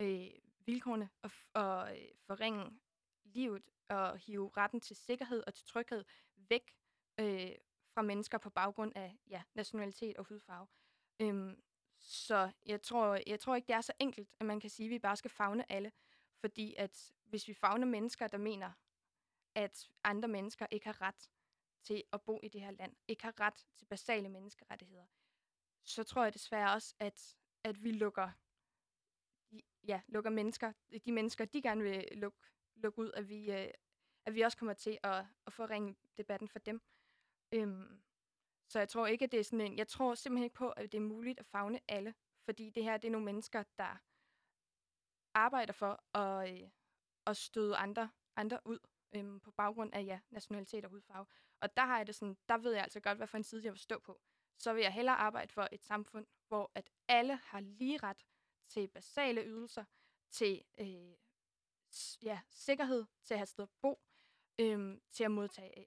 øh, vilkårene og, og øh, forringe livet og hive retten til sikkerhed og til tryghed væk øh, fra mennesker på baggrund af ja, nationalitet og hudfarve. Øhm, så jeg tror, jeg tror ikke, det er så enkelt, at man kan sige, at vi bare skal fagne alle. Fordi at hvis vi fagner mennesker, der mener, at andre mennesker ikke har ret til at bo i det her land, ikke har ret til basale menneskerettigheder, så tror jeg desværre også, at, at vi lukker, ja, lukker mennesker, de mennesker, de gerne vil lukke, lukke ud, at vi, øh, at vi også kommer til at, at forringe debatten for dem. Øhm, så jeg tror ikke, at det er sådan en... Jeg tror simpelthen ikke på, at det er muligt at fagne alle. Fordi det her, det er nogle mennesker, der arbejder for at, øh, at støde andre, andre ud øhm, på baggrund af ja, nationalitet og hudfarve. Og der har jeg det sådan, der ved jeg altså godt, hvad for en side jeg vil stå på. Så vil jeg hellere arbejde for et samfund, hvor at alle har lige ret til basale ydelser, til øh, ja, sikkerhed, til at have sted at bo, øh, til at modtage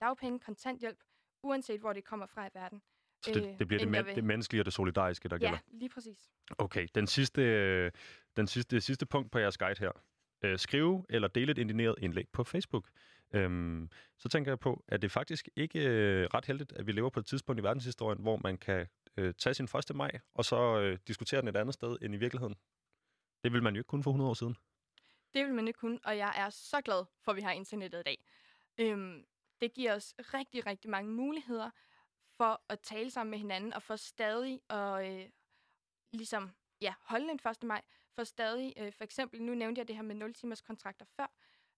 dagpenge, kontanthjælp, uanset hvor det kommer fra i verden. Så det, det bliver det, men, det menneskelige og det solidariske, der ja, gælder? Ja, lige præcis. Okay, den sidste, den sidste, det sidste punkt på jeres guide her. Øh, skrive eller dele et indineret indlæg på Facebook. Øhm, så tænker jeg på, at det faktisk ikke øh, ret heldigt, at vi lever på et tidspunkt i verdenshistorien, hvor man kan øh, tage sin 1. maj, og så øh, diskutere den et andet sted end i virkeligheden. Det vil man jo ikke kunne for 100 år siden. Det vil man ikke kunne, og jeg er så glad for, at vi har internettet i dag. Øhm, det giver os rigtig, rigtig mange muligheder for at tale sammen med hinanden, og for stadig at øh, ligesom, ja, holde en 1. maj, for stadig, øh, for eksempel, nu nævnte jeg det her med 0 timers kontrakter før.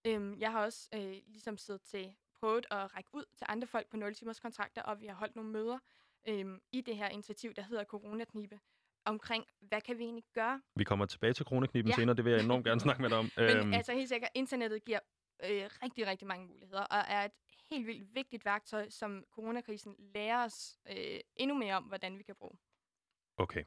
Øhm, jeg har også øh, ligesom siddet til, prøvet at række ud til andre folk på 0 timers kontrakter, og vi har holdt nogle møder øh, i det her initiativ, der hedder Coronaknibe, omkring, hvad kan vi egentlig gøre? Vi kommer tilbage til coronakniben ja. senere, det vil jeg enormt gerne snakke med dig om. Men øhm. altså helt sikkert, internettet giver øh, rigtig, rigtig mange muligheder, og er et helt vildt vigtigt værktøj, som coronakrisen lærer os øh, endnu mere om, hvordan vi kan bruge. Okay.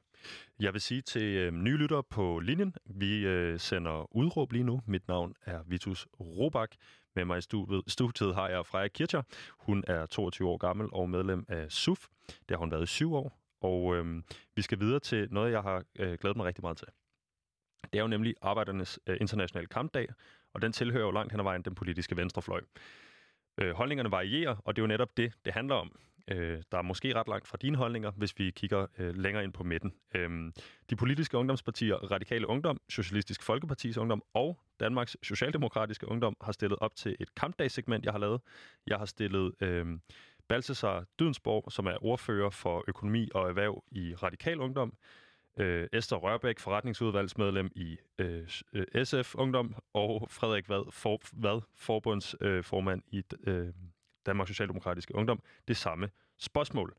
Jeg vil sige til øh, nye lyttere på linjen, vi øh, sender udråb lige nu. Mit navn er Vitus Robak. Med mig i studiet, studiet har jeg Freja Kircher. Hun er 22 år gammel og medlem af SUF. Det har hun været i syv år. Og øh, vi skal videre til noget, jeg har øh, glædet mig rigtig meget til. Det er jo nemlig Arbejdernes øh, Internationale Kampdag, og den tilhører jo langt hen ad vejen den politiske venstrefløj. Øh, holdningerne varierer, og det er jo netop det, det handler om. Øh, der er måske ret langt fra dine holdninger, hvis vi kigger øh, længere ind på midten. Øh, de politiske ungdomspartier, Radikale Ungdom, Socialistisk Folkepartis Ungdom og Danmarks Socialdemokratiske Ungdom, har stillet op til et kampdagssegment, jeg har lavet. Jeg har stillet øh, Balthasar Dydensborg, som er ordfører for økonomi og erhverv i Radikal Ungdom, øh, Esther Rørbæk, forretningsudvalgsmedlem i øh, SF Ungdom, og Frederik Vad, for, Vad forbundsformand øh, i øh, Danmarks Socialdemokratiske Ungdom, det samme spørgsmål.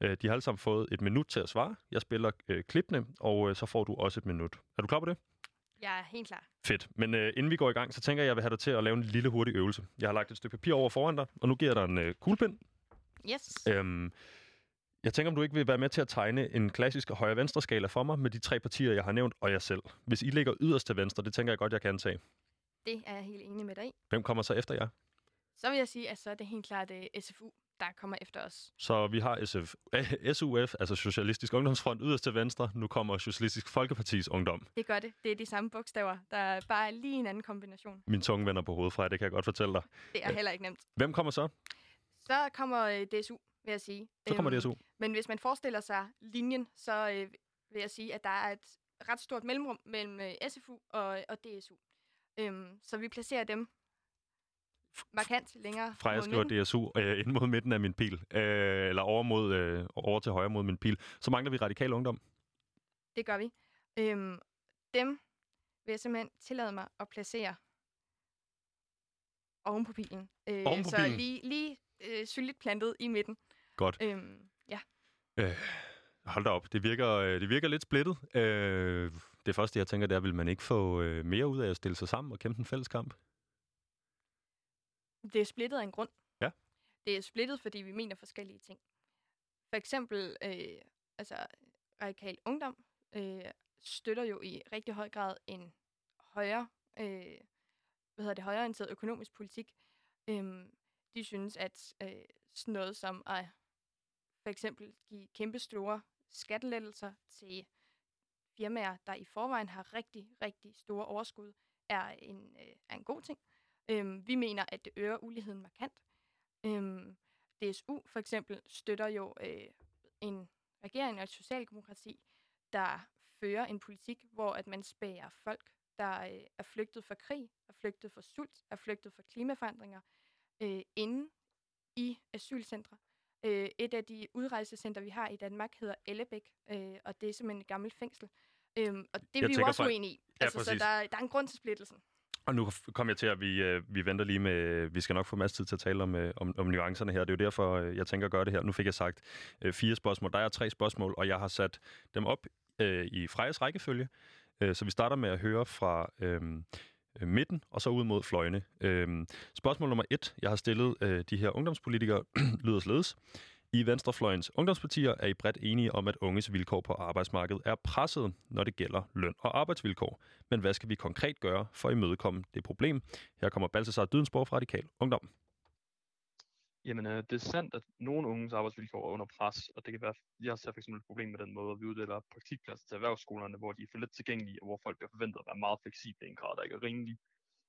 Øh, de har alle sammen fået et minut til at svare. Jeg spiller øh, klippene, og øh, så får du også et minut. Er du klar på det? Jeg er helt klar. Fedt. Men øh, inden vi går i gang, så tænker jeg, at jeg vil have dig til at lave en lille hurtig øvelse. Jeg har lagt et stykke papir over foran dig, og nu giver jeg dig en øh, kuglepind. Yes. Øhm, jeg tænker, om du ikke vil være med til at tegne en klassisk højre-venstre skala for mig med de tre partier, jeg har nævnt, og jeg selv. Hvis I ligger yderst til venstre, det tænker jeg godt, jeg kan tage. Det er jeg helt enig med dig i. Hvem kommer så efter jer? Så vil jeg sige, at så er det helt klart uh, øh, SFU, der kommer efter os. Så vi har SF, eh, SUF, altså Socialistisk Ungdomsfront, yderst til venstre. Nu kommer Socialistisk Folkepartis Ungdom. Det gør det. Det er de samme bogstaver. Der er bare lige en anden kombination. Min tunge vender på hovedet fra, det kan jeg godt fortælle dig. Det er heller ikke nemt. Hvem kommer så? Så kommer øh, DSU, vil jeg sige. Så kommer øhm, DSU. Men hvis man forestiller sig linjen, så øh, vil jeg sige, at der er et ret stort mellemrum mellem øh, SFU og, og DSU. Øhm, så vi placerer dem markant længere Fra jeg skriver midten. DSU øh, ind mod midten af min pil, øh, eller over, mod, øh, over til højre mod min pil, så mangler vi radikal ungdom. Det gør vi. Øhm, dem vil jeg simpelthen tillade mig at placere oven på pilen. Øh, oven på så pilen? lige, lige øh, plantet i midten. Godt. Øhm, ja. Øh, hold da op. Det virker, øh, det virker lidt splittet. Øh, det første, jeg tænker, det er, vil man ikke få øh, mere ud af at stille sig sammen og kæmpe en fælles kamp? Det er splittet af en grund. Ja. Det er splittet, fordi vi mener forskellige ting. For eksempel, øh, altså, radikal ungdom øh, støtter jo i rigtig høj grad en højere, øh, hvad hedder det, højreorienteret økonomisk politik. Øh, de synes, at øh, sådan noget som at for eksempel give kæmpe store skattelettelser til firmaer, der i forvejen har rigtig, rigtig store overskud, er en, øh, er en god ting. Øhm, vi mener, at det øger uligheden markant. Øhm, DSU for eksempel støtter jo øh, en regering og et socialdemokrati, der fører en politik, hvor at man spærer folk, der øh, er flygtet fra krig, er flygtet fra sult, er flygtet fra klimaforandringer, øh, inde i asylcentre. Øh, et af de udrejsecenter, vi har i Danmark, hedder Ellebæk, øh, og det er simpelthen et gammelt fængsel. Øhm, og det er jeg vi jo også uenige i. Altså, ja, så der, der er en grund til splittelsen. Og nu kom jeg til, at vi, øh, vi venter lige med, vi skal nok få masser tid til at tale om, øh, om, om nuancerne her. Det er jo derfor, øh, jeg tænker at gøre det her. Nu fik jeg sagt øh, fire spørgsmål. Der er tre spørgsmål, og jeg har sat dem op øh, i Frejas rækkefølge. Øh, så vi starter med at høre fra øh, Øh, midten, og så ud mod fløjene. Øh, spørgsmål nummer et, jeg har stillet øh, de her ungdomspolitikere, lyder således. I Venstrefløjens ungdomspartier er I bredt enige om, at unges vilkår på arbejdsmarkedet er presset, når det gælder løn og arbejdsvilkår. Men hvad skal vi konkret gøre for at imødekomme det problem? Her kommer Balthasar Dydensborg fra Radikal Ungdom. Jamen, øh, det er sandt, at nogle unges arbejdsvilkår er under pres, og det kan være, jeg ser fx et problem med den måde, at vi uddeler praktikpladser til erhvervsskolerne, hvor de er for lidt tilgængelige, og hvor folk bliver forventet at være meget fleksible i en grad, der ikke er rimelig.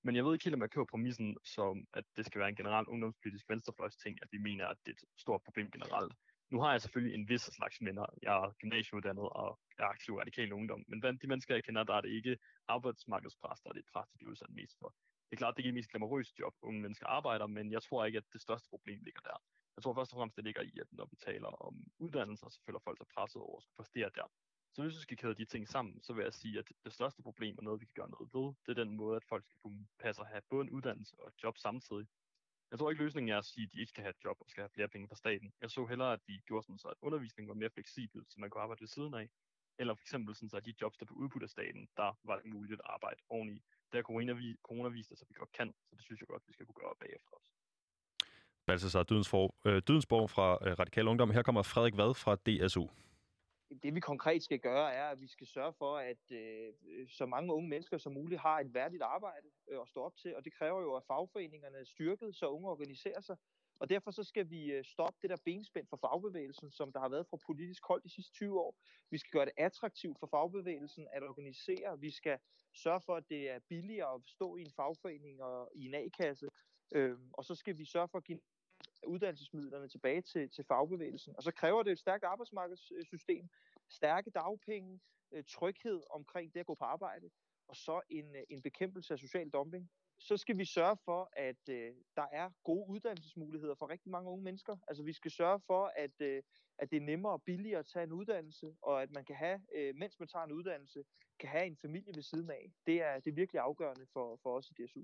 Men jeg ved ikke helt, om jeg køber præmissen som, at det skal være en generel ungdomspolitisk venstrefløjs ting, at vi mener, at det er et stort problem generelt. Nu har jeg selvfølgelig en vis slags venner. Jeg er gymnasieuddannet og er aktiv radikal ungdom. Men blandt de mennesker, jeg kender, der er det ikke arbejdsmarkedspres, der er det pres, de bliver udsat mest for. Det er klart, det er ikke mest glamorøse job, unge mennesker arbejder, men jeg tror ikke, at det største problem ligger der. Jeg tror først og fremmest, det ligger i, at når vi taler om uddannelser, så føler folk sig presset over at skulle præstere der. Så hvis vi skal kæde de ting sammen, så vil jeg sige, at det største problem og noget, vi kan gøre noget ved, det er den måde, at folk skal kunne passe at have både en uddannelse og et job samtidig. Jeg tror ikke, løsningen er at sige, at de ikke skal have et job og skal have flere penge fra staten. Jeg så hellere, at vi gjorde sådan, så at undervisningen var mere fleksibel, så man kunne arbejde ved siden af. Eller for eksempel sådan, så de jobs, der blev udbudt af staten, der var det muligt at arbejde oveni. Der corona, corona viste os, at vi godt kan, så det synes jeg godt, vi skal kunne gøre bagefter os. Balthasar Dydensborg, øh, Dydensborg fra øh, Radikal Ungdom. Her kommer Frederik Vad fra DSU det vi konkret skal gøre, er, at vi skal sørge for, at øh, så mange unge mennesker som muligt har et værdigt arbejde øh, at stå op til, og det kræver jo, at fagforeningerne er styrket, så unge organiserer sig. Og derfor så skal vi øh, stoppe det der benspænd for fagbevægelsen, som der har været fra politisk hold de sidste 20 år. Vi skal gøre det attraktivt for fagbevægelsen at organisere. Vi skal sørge for, at det er billigere at stå i en fagforening og i en A-kasse. Øhm, og så skal vi sørge for at give uddannelsesmidlerne tilbage til, til fagbevægelsen. Og så kræver det et stærkt arbejdsmarkedssystem, stærke dagpenge, øh, tryghed omkring det at gå på arbejde. og så en, øh, en bekæmpelse af social dumping. Så skal vi sørge for, at øh, der er gode uddannelsesmuligheder for rigtig mange unge mennesker. Altså vi skal sørge for, at, øh, at det er nemmere og billigere at tage en uddannelse, og at man kan have, øh, mens man tager en uddannelse, kan have en familie ved siden af. Det er, det er virkelig afgørende for, for os i DSU.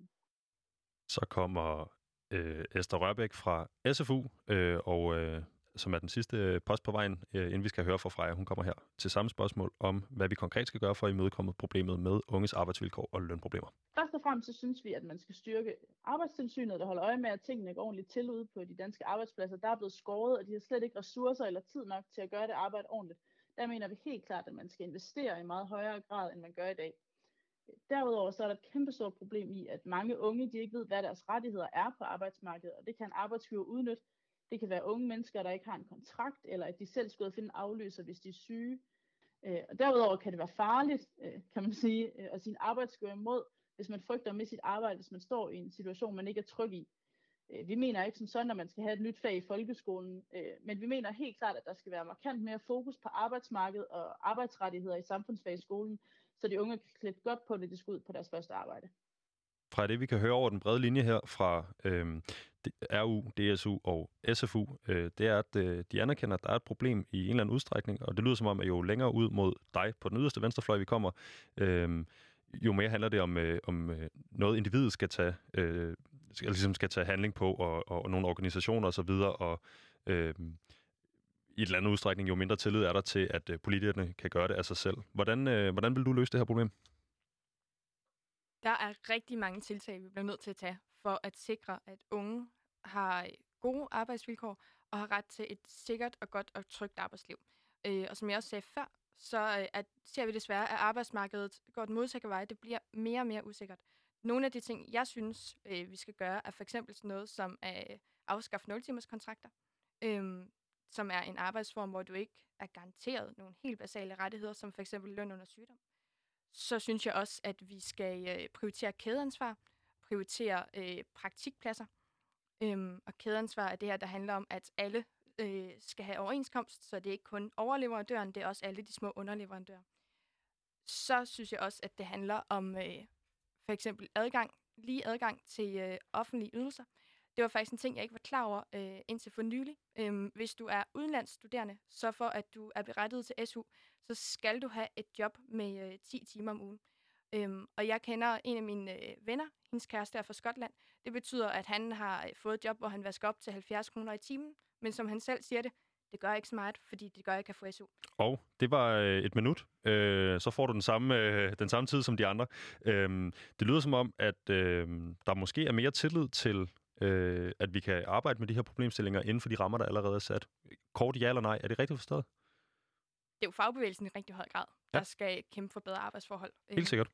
Så kommer øh, Esther Rørbæk fra SFU, øh, og øh, som er den sidste post på vejen, øh, inden vi skal høre fra Freja. Hun kommer her til samme spørgsmål om, hvad vi konkret skal gøre for at imødekomme problemet med unges arbejdsvilkår og lønproblemer. Først og fremmest så synes vi, at man skal styrke arbejdstilsynet, der holder øje med, at tingene går ordentligt til ude på de danske arbejdspladser. Der er blevet skåret, og de har slet ikke ressourcer eller tid nok til at gøre det arbejde ordentligt. Der mener vi helt klart, at man skal investere i meget højere grad, end man gør i dag. Derudover så er der et kæmpe stort problem i, at mange unge de ikke ved, hvad deres rettigheder er på arbejdsmarkedet, og det kan en arbejdsgiver udnytte. Det kan være unge mennesker, der ikke har en kontrakt, eller at de selv skal finde afløser, hvis de er syge. Øh, og derudover kan det være farligt, øh, kan man sige, øh, at sin arbejdsgiver imod, hvis man frygter med sit arbejde, hvis man står i en situation, man ikke er tryg i. Øh, vi mener ikke som sådan, at man skal have et nyt fag i folkeskolen, øh, men vi mener helt klart, at der skal være markant mere fokus på arbejdsmarkedet og arbejdsrettigheder i samfundsfag i skolen, så de unge kan klæde godt på, når de skal ud på deres første arbejde. Fra det, vi kan høre over den brede linje her fra øh, RU, DSU og SFU, øh, det er, at øh, de anerkender, at der er et problem i en eller anden udstrækning, og det lyder som om, at jo længere ud mod dig på den yderste venstrefløj, vi kommer, øh, jo mere handler det om, øh, om øh, noget individet skal tage, øh, skal, ligesom skal tage handling på, og, og, og nogle organisationer osv., og, og øh, i et eller andet udstrækning, jo mindre tillid er der til, at øh, politikerne kan gøre det af sig selv. Hvordan, øh, hvordan vil du løse det her problem? Der er rigtig mange tiltag, vi bliver nødt til at tage for at sikre, at unge har øh, gode arbejdsvilkår og har ret til et sikkert og godt og trygt arbejdsliv. Øh, og som jeg også sagde før, så øh, at, ser vi desværre, at arbejdsmarkedet går den modsatte vej. Det bliver mere og mere usikkert. Nogle af de ting, jeg synes, øh, vi skal gøre, er for eksempel sådan noget som at øh, afskaffe 0-timers kontrakter. Øh, som er en arbejdsform, hvor du ikke er garanteret nogle helt basale rettigheder, som for eksempel løn under sygdom. Så synes jeg også, at vi skal øh, prioritere kædeansvar, prioritere øh, praktikpladser. Øhm, og kædeansvar er det her, der handler om, at alle øh, skal have overenskomst, så det er ikke kun overleverandøren, det er også alle de små underleverandører. Så synes jeg også, at det handler om øh, for eksempel adgang, lige adgang til øh, offentlige ydelser. Det var faktisk en ting, jeg ikke var klar over øh, indtil for nylig. Øhm, hvis du er udenlandsstuderende, så for at du er berettiget til SU, så skal du have et job med øh, 10 timer om ugen. Øhm, og jeg kender en af mine øh, venner, hendes kæreste er fra Skotland. Det betyder, at han har øh, fået et job, hvor han vasker op til 70 kroner i timen. Men som han selv siger det, det gør ikke så meget, fordi det gør, at jeg kan få SU. Og det var øh, et minut. Øh, så får du den samme, øh, den samme tid som de andre. Øh, det lyder som om, at øh, der måske er mere tillid til øh, at vi kan arbejde med de her problemstillinger inden for de rammer, der allerede er sat. Kort ja eller nej, er det rigtigt forstået? Det er jo fagbevægelsen i rigtig høj grad, ja. der skal kæmpe for bedre arbejdsforhold. Helt øhm. sikkert.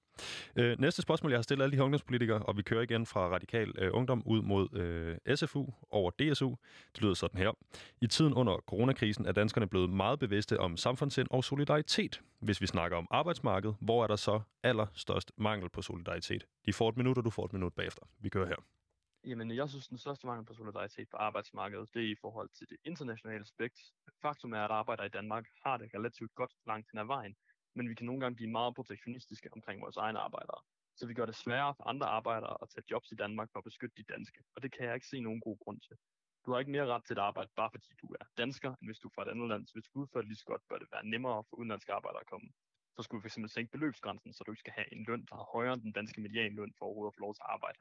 Øh, næste spørgsmål, jeg har stillet alle de her ungdomspolitikere, og vi kører igen fra Radikal øh, Ungdom ud mod øh, SFU over DSU. Det lyder sådan her. I tiden under coronakrisen er danskerne blevet meget bevidste om samfundssind og solidaritet. Hvis vi snakker om arbejdsmarkedet, hvor er der så allerstørst mangel på solidaritet? De får et minut, og du får et minut bagefter. Vi kører her. Jamen, jeg synes, den største mangel på solidaritet på arbejdsmarkedet, det er i forhold til det internationale aspekt. Faktum er, at arbejder i Danmark har det relativt godt langt hen ad vejen, men vi kan nogle gange blive meget protektionistiske omkring vores egne arbejdere. Så vi gør det sværere for andre arbejdere at tage jobs i Danmark for at beskytte de danske, og det kan jeg ikke se nogen god grund til. Du har ikke mere ret til at arbejde, bare fordi du er dansker, end hvis du er fra et andet land. Så hvis du udfører det lige så godt, bør det være nemmere for udenlandske arbejdere at komme. Så skulle vi fx sænke beløbsgrænsen, så du ikke skal have en løn, der er højere end den danske medianløn for overhovedet at få lov til at arbejde.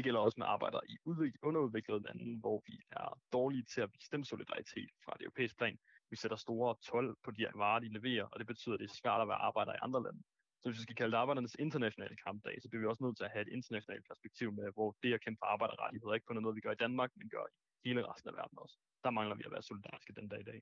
Det gælder også med arbejdere i underudviklede lande, hvor vi er dårlige til at vise dem solidaritet fra det europæiske plan. Vi sætter store 12 på de varer, de leverer, og det betyder, at det er svært at være arbejder i andre lande. Så hvis vi skal kalde det arbejdernes internationale kampdag, så bliver vi også nødt til at have et internationalt perspektiv med, hvor det at kæmpe for arbejderrettigheder ikke kun er noget, vi gør i Danmark, men gør i hele resten af verden også. Der mangler vi at være solidariske den dag i dag.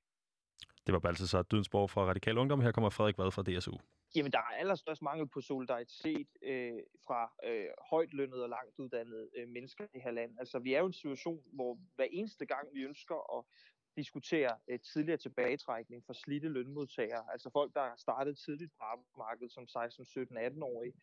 Det var Balthasar Dydensborg fra Radikal Ungdom. Her kommer Frederik Vad fra DSU. Jamen, der er allerstørst mangel på solidaritet øh, fra øh, højt lønnede og langt uddannede øh, mennesker i det her land. Altså, vi er jo i en situation, hvor hver eneste gang vi ønsker at diskutere øh, tidligere tilbagetrækning for slidte lønmodtagere, altså folk, der startede startet tidligt på arbejdsmarkedet som 16, 17, 18-årige,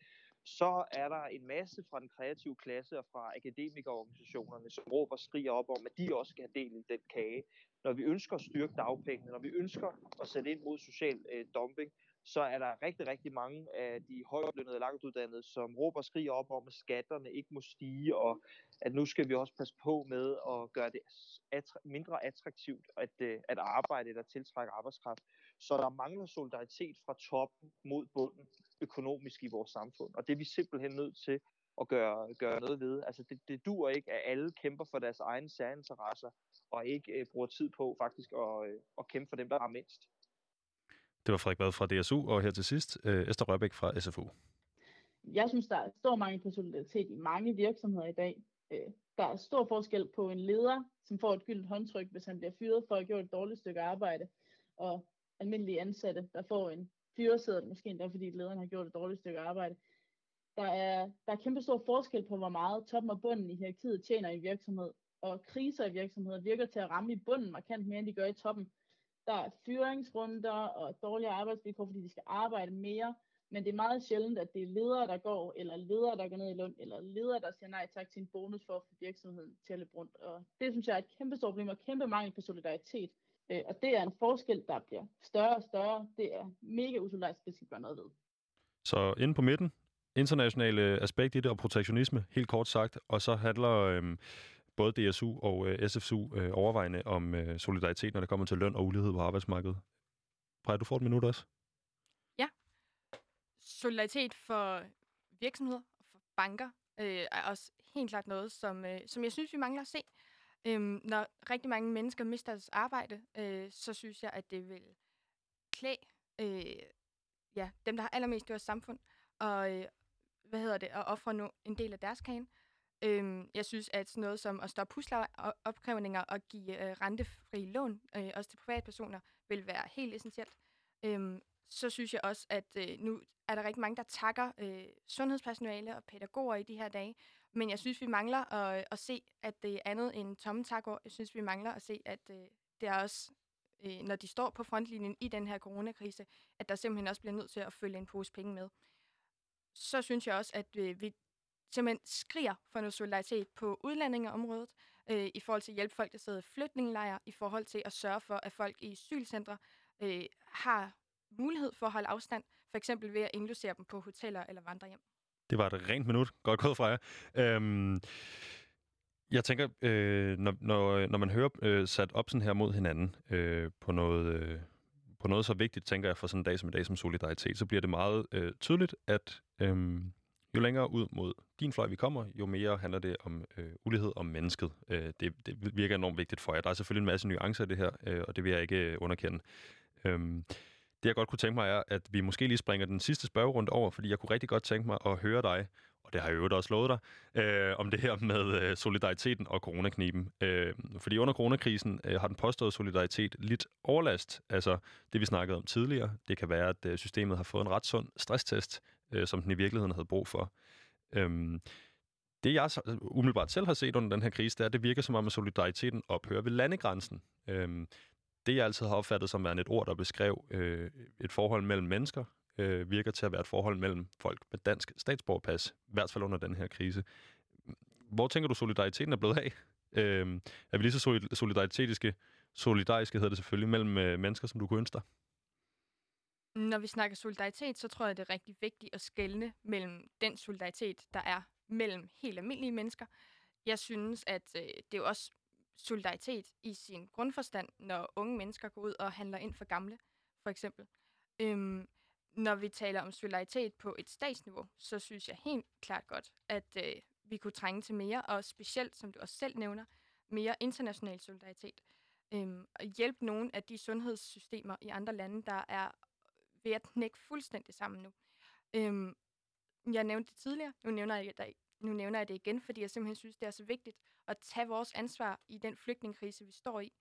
så er der en masse fra den kreative klasse og fra akademikerorganisationerne, som råber og skriger op om, at de også skal have del i den kage. Når vi ønsker at styrke dagpengene, når vi ønsker at sætte ind mod social øh, dumping, så er der rigtig, rigtig mange af de højtlønnede og langtuddannede, som råber og skriger op om, at skatterne ikke må stige, og at nu skal vi også passe på med at gøre det attra- mindre attraktivt at, øh, at arbejde eller tiltrække arbejdskraft. Så der mangler solidaritet fra toppen mod bunden økonomisk i vores samfund, og det er vi simpelthen nødt til at gøre, gøre noget ved. Altså det, det dur ikke, at alle kæmper for deres egne særinteresser, og ikke øh, bruger tid på faktisk at, øh, at kæmpe for dem, der har mindst. Det var Frederik Bad fra DSU, og her til sidst øh, Esther Rørbæk fra SFU. Jeg synes, der er stor mangel på solidaritet i mange virksomheder i dag. Øh, der er stor forskel på en leder, som får et gyldent håndtryk, hvis han bliver fyret for at have gjort et dårligt stykke arbejde, og almindelige ansatte, der får en fyreseddel, måske endda fordi lederen har gjort et dårligt stykke arbejde. Der er, der er kæmpe stor forskel på, hvor meget toppen og bunden i hierarkiet tjener i virksomhed, og kriser i virksomheder virker til at ramme i bunden markant mere, end de gør i toppen. Der er fyringsrunder og dårlige arbejdsvilkår, fordi de skal arbejde mere, men det er meget sjældent, at det er ledere, der går, eller ledere, der går ned i løn, eller ledere, der siger nej tak til en bonus for at få virksomheden til at løbe rundt. Og det synes jeg er et kæmpe stort problem og kæmpe mangel på solidaritet. Øh, og det er en forskel, der bliver større og større. Det er mega usolidarisk, det skal gøre noget ved. Så inde på midten, internationale aspekt i det og protektionisme, helt kort sagt, og så handler øhm, både DSU og øh, SFSU øh, overvejende om øh, solidaritet, når det kommer til løn og ulighed på arbejdsmarkedet. Præger, du får et minut også. solidaritet for virksomheder og for banker øh, er også helt klart noget, som, øh, som jeg synes, vi mangler at se. Øhm, når rigtig mange mennesker mister deres arbejde, øh, så synes jeg, at det vil klæde øh, ja, dem, der har allermest i vores samfund, og øh, hvad hedder det, at ofre nu en del af deres kagen. Øhm, jeg synes, at sådan noget som at stoppe huslejeopkrævninger og give øh, rentefri lån, øh, også til privatpersoner, vil være helt essentielt. Øhm, så synes jeg også, at øh, nu er der rigtig mange, der takker øh, sundhedspersonale og pædagoger i de her dage. Men jeg synes, vi mangler at, øh, at se, at det er andet end tomme takord. Jeg synes, vi mangler at se, at øh, det er også, øh, når de står på frontlinjen i den her coronakrise, at der simpelthen også bliver nødt til at følge en pose penge med. Så synes jeg også, at øh, vi simpelthen skriger for noget solidaritet på udlændingeområdet, øh, i forhold til at hjælpe folk, der sidder i flygtningelejre, i forhold til at sørge for, at folk i asylcentre øh, har mulighed for at holde afstand, for eksempel ved at indlogere dem på hoteller eller vandrehjem. Det var et rent minut. Godt gået fra jer. Øhm, jeg tænker, øh, når, når, når man hører øh, sat op sådan her mod hinanden øh, på, noget, øh, på noget så vigtigt, tænker jeg, for sådan en dag som en dag som solidaritet, så bliver det meget øh, tydeligt, at øh, jo længere ud mod din fløj vi kommer, jo mere handler det om øh, ulighed om mennesket. Øh, det, det virker enormt vigtigt for jer. Der er selvfølgelig en masse nuancer i det her, øh, og det vil jeg ikke øh, underkende. Øh, det jeg godt kunne tænke mig er, at vi måske lige springer den sidste spørgerunde over, fordi jeg kunne rigtig godt tænke mig at høre dig, og det har jeg jo også lovet dig, øh, om det her med øh, solidariteten og coronakniben. Øh, fordi under coronakrisen øh, har den påståede solidaritet lidt overlast. Altså det, vi snakkede om tidligere. Det kan være, at øh, systemet har fået en ret sund stresstest, øh, som den i virkeligheden havde brug for. Øh, det jeg umiddelbart selv har set under den her krise, det er, at det virker som om, at solidariteten ophører ved landegrænsen. Øhm, det, jeg altid har opfattet som værende et ord, der beskrev øh, et forhold mellem mennesker, øh, virker til at være et forhold mellem folk med dansk statsborgerpas, i hvert fald under den her krise. Hvor tænker du, solidariteten er blevet af? Øh, er vi lige så solidaritetiske, solidariske hedder det selvfølgelig, mellem øh, mennesker, som du kunne ønske dig? Når vi snakker solidaritet, så tror jeg, det er rigtig vigtigt at skelne mellem den solidaritet, der er mellem helt almindelige mennesker. Jeg synes, at øh, det er jo også solidaritet i sin grundforstand, når unge mennesker går ud og handler ind for gamle, for eksempel. Øhm, når vi taler om solidaritet på et statsniveau, så synes jeg helt klart godt, at øh, vi kunne trænge til mere, og specielt, som du også selv nævner, mere international solidaritet. Øhm, og hjælpe nogle af de sundhedssystemer i andre lande, der er ved at knække fuldstændig sammen nu. Øhm, jeg nævnte det tidligere, nu nævner jeg det, nu nævner jeg det igen, fordi jeg simpelthen synes, det er så vigtigt at tage vores ansvar i den flygtningekrise, vi står i,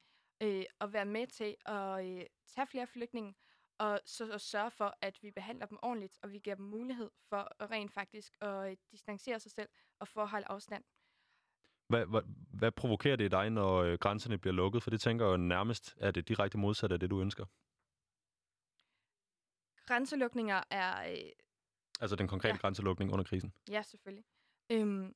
øh, og være med til at øh, tage flere flygtninge, og så at sørge for, at vi behandler dem ordentligt, og vi giver dem mulighed for at rent faktisk at øh, distancere sig selv og få at holde afstand. Hvad, hvad, hvad provokerer det i dig, når øh, grænserne bliver lukket? For det tænker jeg jo nærmest er det direkte modsatte af det, du ønsker. Grænselukninger er... Øh, altså den konkrete ja. grænselukning under krisen? Ja, selvfølgelig. Øhm,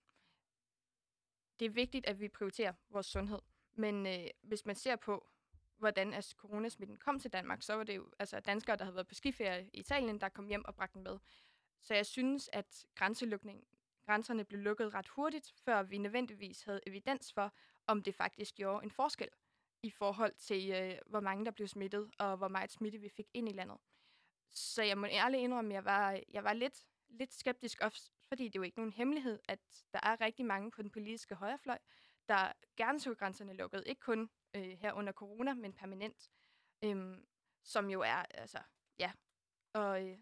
det er vigtigt, at vi prioriterer vores sundhed. Men øh, hvis man ser på, hvordan altså, coronasmitten kom til Danmark, så var det jo altså, danskere, der havde været på skiferie i Italien, der kom hjem og bragte den med. Så jeg synes, at grænselukningen, grænserne blev lukket ret hurtigt, før vi nødvendigvis havde evidens for, om det faktisk gjorde en forskel i forhold til, øh, hvor mange der blev smittet, og hvor meget smitte vi fik ind i landet. Så jeg må ærligt indrømme, at jeg var, jeg var lidt, lidt skeptisk, også fordi det er jo ikke nogen hemmelighed, at der er rigtig mange på den politiske højrefløj, der gerne så grænserne lukket. Ikke kun øh, her under corona, men permanent. Øhm, som jo er, altså, ja, og øh,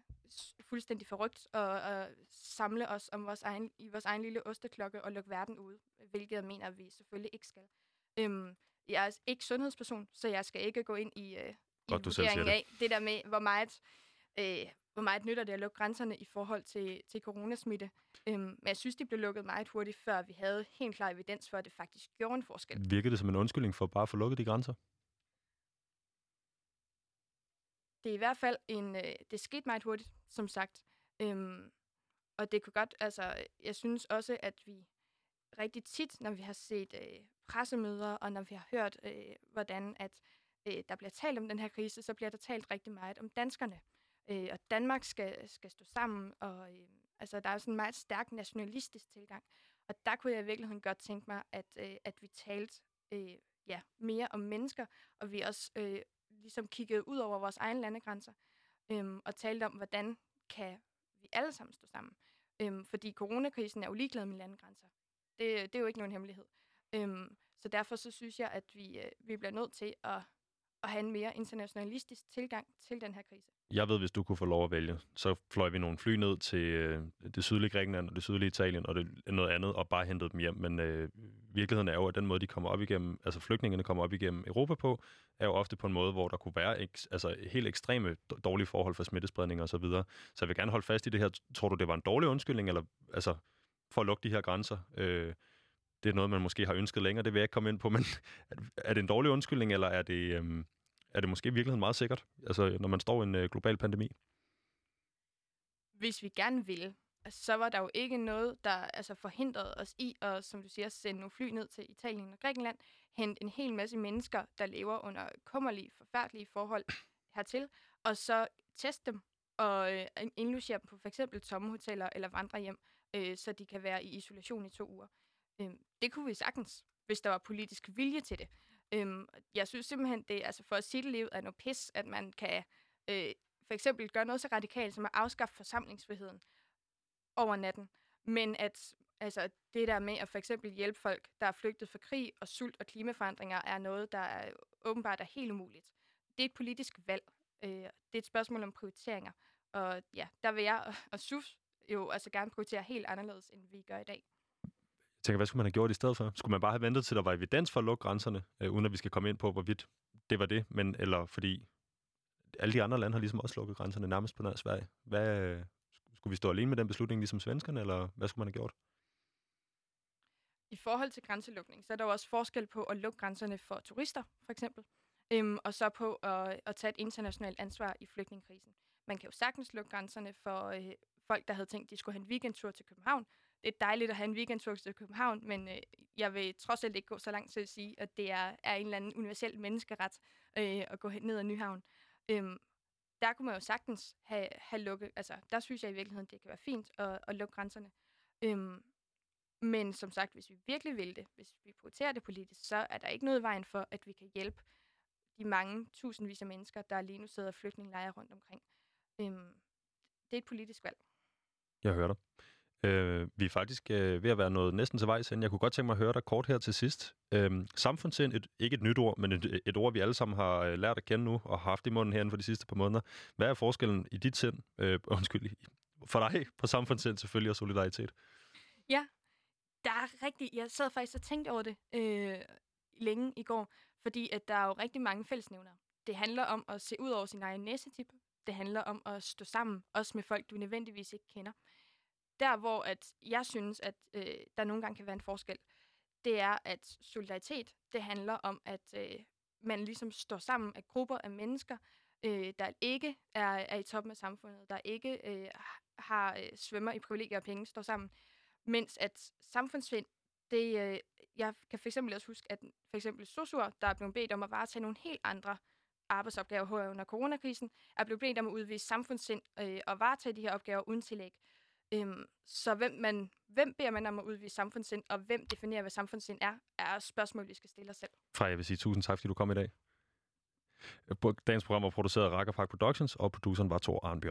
fuldstændig forrygt og, og samle os om vores egen, i vores egen lille osteklokke og lukke verden ud, hvilket jeg mener, vi selvfølgelig ikke skal. Øhm, jeg er ikke sundhedsperson, så jeg skal ikke gå ind i, øh, Godt, i vurderingen det. af det der med, hvor meget, øh, hvor meget nytter det at lukke grænserne i forhold til, til coronasmitte. Øhm, men jeg synes, de blev lukket meget hurtigt, før vi havde helt klar evidens for, at det faktisk gjorde en forskel. Virker det som en undskyldning for bare at få lukket de grænser? Det er i hvert fald en... Øh, det skete meget hurtigt, som sagt. Øhm, og det kunne godt... Altså, jeg synes også, at vi rigtig tit, når vi har set øh, pressemøder, og når vi har hørt, øh, hvordan at øh, der bliver talt om den her krise, så bliver der talt rigtig meget om danskerne. Øh, og Danmark skal, skal stå sammen, og øh, altså, der er sådan en meget stærk nationalistisk tilgang. Og der kunne jeg i virkeligheden godt tænke mig, at, øh, at vi talte øh, ja, mere om mennesker, og vi også øh, ligesom kiggede ud over vores egne landegrænser, øh, og talte om, hvordan kan vi alle sammen stå sammen. Øh, fordi coronakrisen er jo ligeglad med landegrænser. Det, det er jo ikke nogen hemmelighed. Øhm, så derfor så synes jeg, at vi, øh, vi bliver nødt til at, at have en mere internationalistisk tilgang til den her krise. Jeg ved, hvis du kunne få lov at vælge, så fløj vi nogle fly ned til øh, det sydlige Grækenland og det sydlige Italien og det, noget andet, og bare hentede dem hjem. Men øh, virkeligheden er jo, at den måde, de kommer op igennem, altså flygtningene kommer op igennem Europa på, er jo ofte på en måde, hvor der kunne være ek, altså, helt ekstreme dårlige forhold for smittespredning osv. så videre. Så jeg vil gerne holde fast i det her. Tror du, det var en dårlig undskyldning, eller altså, for at lukke de her grænser? Øh, det er noget, man måske har ønsket længere, det vil jeg ikke komme ind på, men er det en dårlig undskyldning, eller er det, Øh, er det måske i virkeligheden meget sikkert, altså, når man står i en øh, global pandemi? Hvis vi gerne vil, altså, så var der jo ikke noget, der altså, forhindrede os i at, som du siger, sende nogle fly ned til Italien og Grækenland, hente en hel masse mennesker, der lever under kummerlige, forfærdelige forhold hertil, og så teste dem og øh, indlogere dem på f.eks. tomme hoteller eller vandrehjem, øh, så de kan være i isolation i to uger. Øh, det kunne vi sagtens, hvis der var politisk vilje til det. Øhm, jeg synes simpelthen, det er altså for at sige det livet er noget pis, at man kan øh, for eksempel gøre noget så radikalt som at afskaffe forsamlingsfriheden over natten. Men at altså, det der med at for eksempel hjælpe folk, der er flygtet fra krig og sult og klimaforandringer, er noget, der er, åbenbart er helt umuligt. Det er et politisk valg. Øh, det er et spørgsmål om prioriteringer. Og ja, der vil jeg og SUF jo altså gerne prioritere helt anderledes, end vi gør i dag. Tænker, hvad skulle man have gjort i stedet for? Skulle man bare have ventet til, der var evidens for at lukke grænserne, øh, uden at vi skal komme ind på, hvorvidt det var det, men eller fordi alle de andre lande har ligesom også lukket grænserne nærmest på nær Sverige. Hvad, øh, skulle vi stå alene med den beslutning, ligesom svenskerne, eller hvad skulle man have gjort? I forhold til grænselukning, så er der jo også forskel på at lukke grænserne for turister, for eksempel, øhm, og så på at, at tage et internationalt ansvar i flygtningekrisen. Man kan jo sagtens lukke grænserne for øh, folk, der havde tænkt, de skulle have en weekendtur til København, det er dejligt at have en weekendtur til København, men øh, jeg vil trods alt ikke gå så langt til at sige, at det er, er en eller anden universel menneskeret øh, at gå ned ad Nyhavn. Øhm, der kunne man jo sagtens have, have lukket, altså der synes jeg i virkeligheden, det kan være fint at, at lukke grænserne. Øhm, men som sagt, hvis vi virkelig vil det, hvis vi prioriterer det politisk, så er der ikke noget vejen for, at vi kan hjælpe de mange tusindvis af mennesker, der lige nu sidder flygtningelejre rundt omkring. Øhm, det er et politisk valg. Jeg hører dig. Øh, vi er faktisk øh, ved at være noget næsten til vejs ind. Jeg kunne godt tænke mig at høre dig kort her til sidst. Øh, samfundssind, et, ikke et nyt ord, men et, et ord, vi alle sammen har øh, lært at kende nu og har haft i munden herinde for de sidste par måneder. Hvad er forskellen i dit sind, øh, undskyld, for dig på samfundssind selvfølgelig og solidaritet? Ja, der er rigtig... Jeg sad faktisk og tænkte over det øh, længe i går, fordi at der er jo rigtig mange fællesnævner. Det handler om at se ud over sin egen næsetip. Det handler om at stå sammen, også med folk, du nødvendigvis ikke kender der, hvor at jeg synes, at øh, der nogle gange kan være en forskel, det er, at solidaritet, det handler om, at øh, man ligesom står sammen af grupper af mennesker, øh, der ikke er, er i toppen af samfundet, der ikke øh, har øh, svømmer i privilegier og penge, står sammen. Mens at samfundssind, Det, øh, jeg kan fx også huske, at for eksempel SOSU'er, der er blevet bedt om at varetage nogle helt andre arbejdsopgaver her under coronakrisen, er blevet bedt om at udvise samfundssind øh, og varetage de her opgaver uden tillæg. Øhm, så hvem, man, hvem beder man om at udvise samfundssind, og hvem definerer, hvad samfundssind er, er spørgsmål, vi skal stille os selv. Freja, jeg vil sige tusind tak, fordi du kom i dag. Dagens program var produceret af Park Productions, og produceren var Thor Arnbjørn.